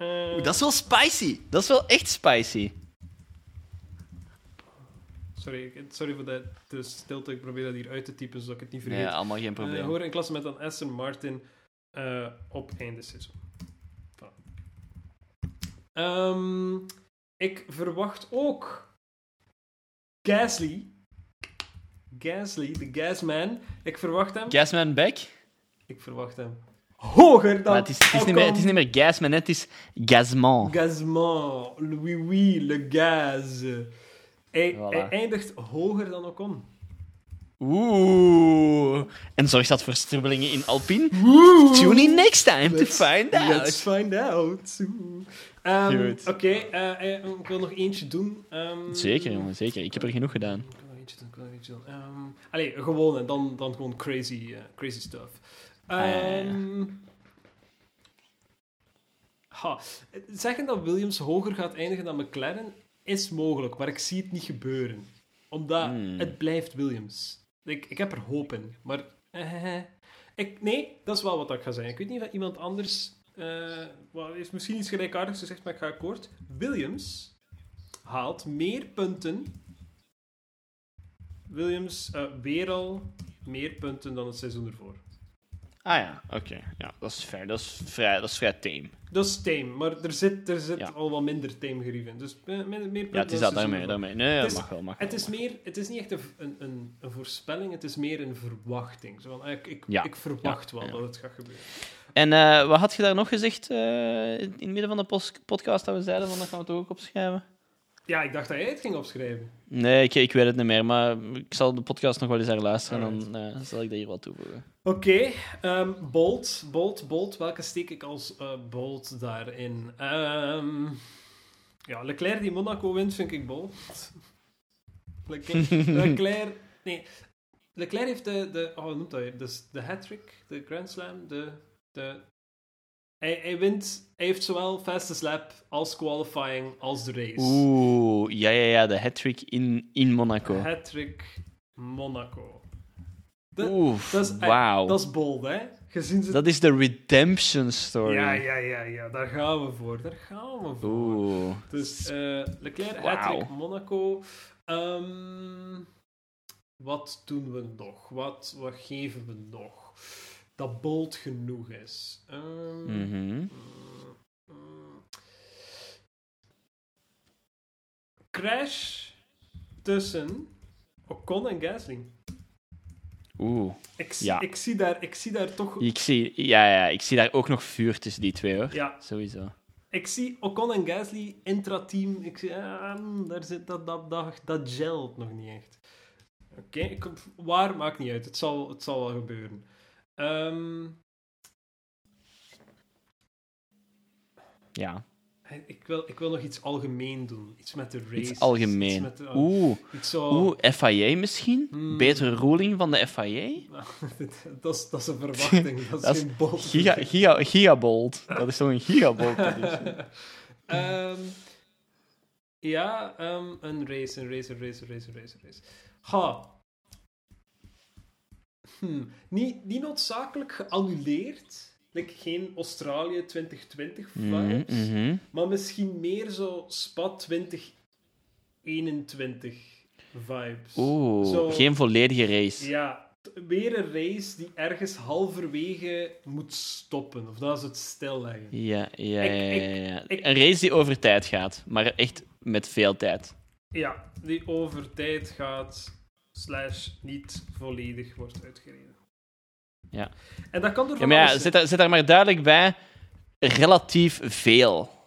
Eh, Oeh, dat is wel spicy. Dat is wel echt spicy. Sorry, sorry voor de, de stilte. Ik probeer dat hier uit te typen, zodat ik het niet vergeet. Nee, allemaal geen Eh, probleem. horen in klasse met dan Aston Martin eh, op einde seizoen. Ehm, ik verwacht ook Gasly. Gasly, de Gasman. Ik verwacht hem. Gasman back? ik verwacht hem hoger dan. Maar het is, het, is niet meer, het is niet meer hè, het is. Gasman, le oui oui, le gaz. Hij, Voilà. hij eindigt hoger dan Ocon. Oeh. En zorgt dat voor strubbelingen in Alpine? Tune in next time to Let's- find out. Let's find out. Oeh. Goed. Oké, eh, eh, ik wil nog eentje doen. Ehm, Zeker, jongen, zeker. Ik heb er genoeg gedaan. Ik wil nog eentje doen, ik wil nog eentje doen. Ehm, allee, gewoon en dan, dan gewoon crazy, eh, crazy stuff. Ehm, ha, zeggen dat Williams hoger gaat eindigen dan McLaren is mogelijk, maar ik zie het niet gebeuren. Omdat Hmm. het blijft Williams. Ik, ik heb er hoop in, maar... eh, ik, nee, dat is wel wat ik ga zeggen. Ik weet niet of iemand anders... eh wel, heeft misschien iets gelijkaardigs gezegd, maar ik ga akkoord. Williams haalt meer punten... Williams eh, weer al meer punten dan het seizoen ervoor. Ah ja, oké. Ja, dat is fair. Dat is vrij, dat is vrij tame. Dat is tame, maar er zit, er zit Ja. al wat minder tame gerieven. Dus eh, meer, meer Ja, het is dat, daarmee. daarmee. Nee, Het dat is- mag wel. Mag wel. Het is, meer, het is niet echt een, een, een, een voorspelling, het is meer een verwachting. Zo van, ik, ik, Ja. ik verwacht Ja, wel dat het gaat gebeuren. En eh, wat had je daar nog gezegd eh, in het midden van de podcast dat we zeiden? Van, dat gaan we toch ook opschrijven? Ja, ik dacht dat jij het ging opschrijven. Nee, ik, ik weet het niet meer, maar ik zal de podcast nog wel eens herluisteren en dan eh, zal ik dat hier wat toevoegen. Oké, ehm, Bolt, Bolt, Bolt. Welke steek ik als eh, Bolt daarin? Ehm, ja, Leclerc die Monaco wint, vind ik Bolt. Leclerc, (laughs) Leclerc, nee. Leclerc heeft de, de oh, hoe noemt dat? Dus de hat-trick, de Grand Slam, de... de hij, hij wint, hij heeft zowel fastest lap als qualifying als de race. Oeh, ja, ja, ja, de hat-trick in, in Monaco. Hat-trick Monaco. Oeh, dat is, wauw. dat is bold, hè? Gezien ze Dat is de redemption story. Ja, ja, ja, ja, daar gaan we voor. Daar gaan we voor. Oeh. Dus eh Leclerc, Wauw. hat Monaco. Ehm, wat doen we nog? Wat, wat geven we nog? Dat bold genoeg is. Ehm, Mhm. Crash tussen Ocon en Gasly. Oeh. Ik, Ja. ik, zie daar, ik zie daar toch... Ik zie, ja, ja, ik zie daar ook nog vuur tussen die twee, hoor. Ja, Sowieso. Ik zie Ocon en Gasly intra-team. Ik zie, ah, mm, daar zit dat, dat, dat, dat gelt nog niet echt. Oké, waar maakt niet uit. Het zal, het zal wel gebeuren. Ehm, Ja, ik, wil, ik wil nog iets algemeen doen. Iets met de race. iets algemeen. met de- Oeh, iets zo, oeh, FIA misschien? Hmm. Betere ruling van de FIA? (laughs) dat, is, dat is een verwachting. (laughs) Dat is Dat is geen bold. Giga, giga, gigabolt. Dat is toch een gigabolt? (laughs) edition? Ehm, ja, ehm, een race, een race, een race, een race, een race, een race. Ha. Hm. Niet, niet noodzakelijk geannuleerd. Like geen Australië 2020 vibes. Mhm, mhm. Maar misschien meer zo Spa 2021 vibes. Oeh, Zo- geen volledige race. Ja, weer een race die ergens halverwege moet stoppen. Of dat is het stilleggen. Ja, ja, ja, ja, ik- Een race die over tijd gaat, maar echt met veel tijd. Ja, die over tijd gaat, slash niet volledig wordt uitgereden. Ja. En dat kan door Ja, maar ja, zet daar, daar maar duidelijk bij, relatief veel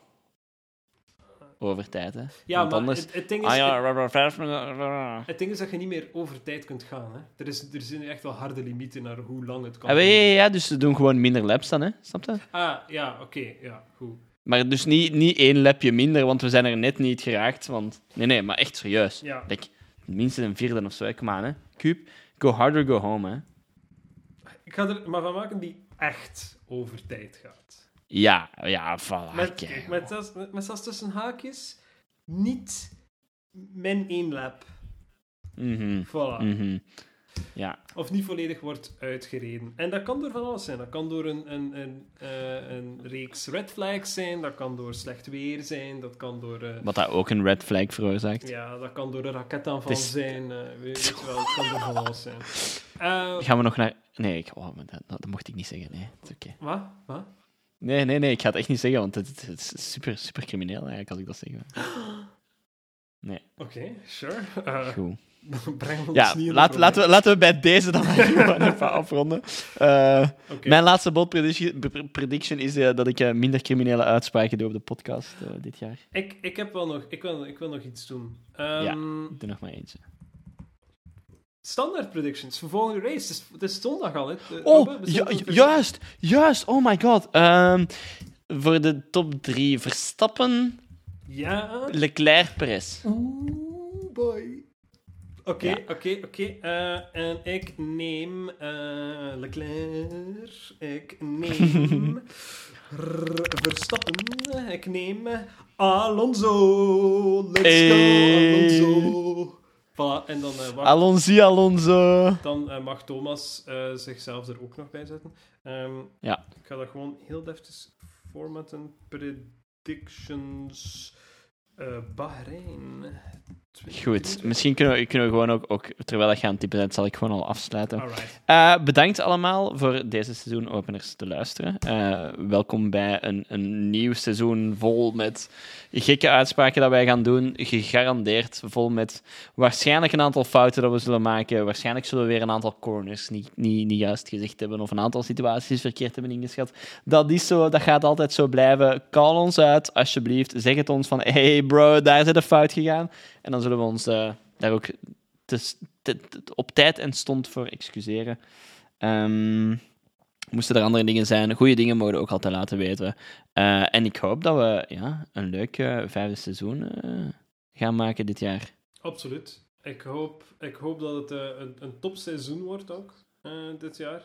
over tijd, hè. Ja, Want maar anders... het, het, ding is, Ah ja, het, het ding is dat je niet meer over tijd kunt gaan. Hè. Er, is, er zijn echt wel harde limieten naar hoe lang het kan Ah, ja, ja, ja, dus ze doen gewoon minder laps dan, hè. Snap je? Ah, ja, oké, ja, goed. Maar dus niet, niet één lapje minder, want we zijn er net niet geraakt. Want... Nee, nee, maar echt serieus. Ja. Like, minstens een vierde of zo. hè. Kom aan, hè. Cube, go harder, go home, hè. Ik ga er maar van maken die echt over tijd gaat. Ja, ja, voilà. Met, kijk. met, zelfs- met, met zelfs tussen haakjes, niet min één lap. Mhm, Voilà. mhm. Ja. of niet volledig wordt uitgereden. En dat kan door van alles zijn. Dat kan door een, een, een, eh, een reeks red flags zijn, dat kan door slecht weer zijn, dat kan door... eh, Wat dat ook een red flag veroorzaakt. ja, dat kan door een raketaanval is- zijn. eh, weet je wel, het kan door van alles zijn. Gaan we nog naar... Nee, ik... oh, dat, dat mocht ik niet zeggen. Nee, het is oké. wat? Wat? Nee, nee, nee, ik ga het echt niet zeggen, want het, het is super, super crimineel eigenlijk als ik dat zeg. (gasps) Nee, Oké, sure. Goed. (laughs) breng ons Ja, niet laat, laten, we, laten we bij deze dan maar (laughs) gewoon (laughs) even afronden. Eh. Mijn laatste bold prediction, pre- prediction is eh, dat ik eh, minder criminele uitspraken doe op de podcast dit jaar. Ik, ik heb wel nog... Ik wil, ik wil nog iets doen. Ja. Ehm, Ik doe nog maar eentje. Standaard predictions voor volgende race. Het is, het is zondag al, hè. Oh, ju- juist, juist, oh my god. Ehm, voor de top drie, Verstappen, Ja. Leclerc, Perez. Oeh, boy. Oké, Ja. oké, oké. Eh, En ik neem eh, Leclerc. Ik neem (laughs) Verstappen. Ik neem Alonso. Let's Hey. go, Alonso. Voilà, en dan, wacht, Alonso, Alonso. dan mag Thomas zichzelf er ook nog bij zetten. Ehm, Ja. Ik ga dat gewoon heel deftig formatten. Predictions. Bahrein. 2023. Goed, misschien kunnen we, kunnen we gewoon ook, ook, terwijl dat je aan het typen bent, zal ik gewoon al afsluiten. Eh, bedankt allemaal voor deze seizoenopeners te luisteren. Eh, welkom bij een, een nieuw seizoen vol met gekke uitspraken dat wij gaan doen. Gegarandeerd vol met waarschijnlijk een aantal fouten dat we zullen maken. Waarschijnlijk zullen we weer een aantal corners niet, niet, niet juist gezegd hebben of een aantal situaties verkeerd hebben ingeschat. Dat is zo, dat gaat altijd zo blijven. Call ons uit, alsjeblieft. Zeg het ons van, hey bro, daar is een fout gegaan. En dan zullen we ons eh, daar ook te- te- te- op tijd en stond voor excuseren. Ehm, moesten er andere dingen zijn, goede dingen mogen we ook altijd laten weten. Eh, en ik hoop dat we ja, een leuk eh, vijfde seizoen gaan maken dit jaar. Absoluut. Ik hoop, ik hoop dat het een, een topseizoen wordt ook dit jaar.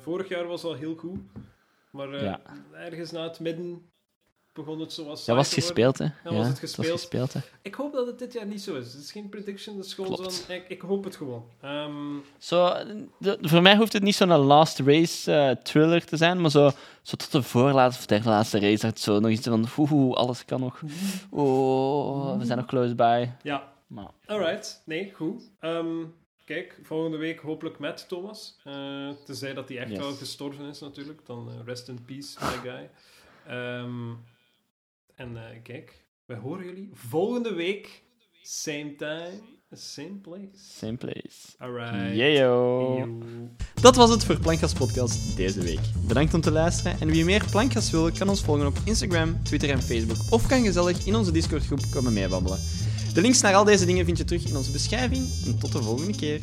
Vorig jaar was al heel goed, maar Ja. ergens na het midden begon het zo Dat was gespeeld, hè? Ja, was het was gespeeld. gespeeld, hè? Ik hoop dat het dit jaar niet zo is. Het is geen prediction, het is gewoon Klopt. Ik, ik hoop het gewoon. Ehm, Zo, de- voor mij hoeft het niet zo'n last race eh, thriller te zijn, maar zo, zo tot de voorlaatste of derde laatste race, dat het zo nog iets van, oeh, alles kan nog. Oh, we zijn nog close by. ja, Maar, alright. Nee, goed. Ehm, kijk, volgende week hopelijk met Thomas. Eh tenzij dat hij echt Yes. wel gestorven is natuurlijk. Dan eh, rest in peace, my guy. Ehm, en eh, kijk, wij horen jullie volgende week. Same time, same place. same place. Alright. Yeyo. Yo. Dat was het voor Plankgas Podcast deze week. Bedankt om te luisteren en wie meer Plankgas wil, kan ons volgen op Instagram, Twitter en Facebook of kan gezellig in onze Discord groep komen meebabbelen. De links naar al deze dingen vind je terug in onze beschrijving en tot de volgende keer.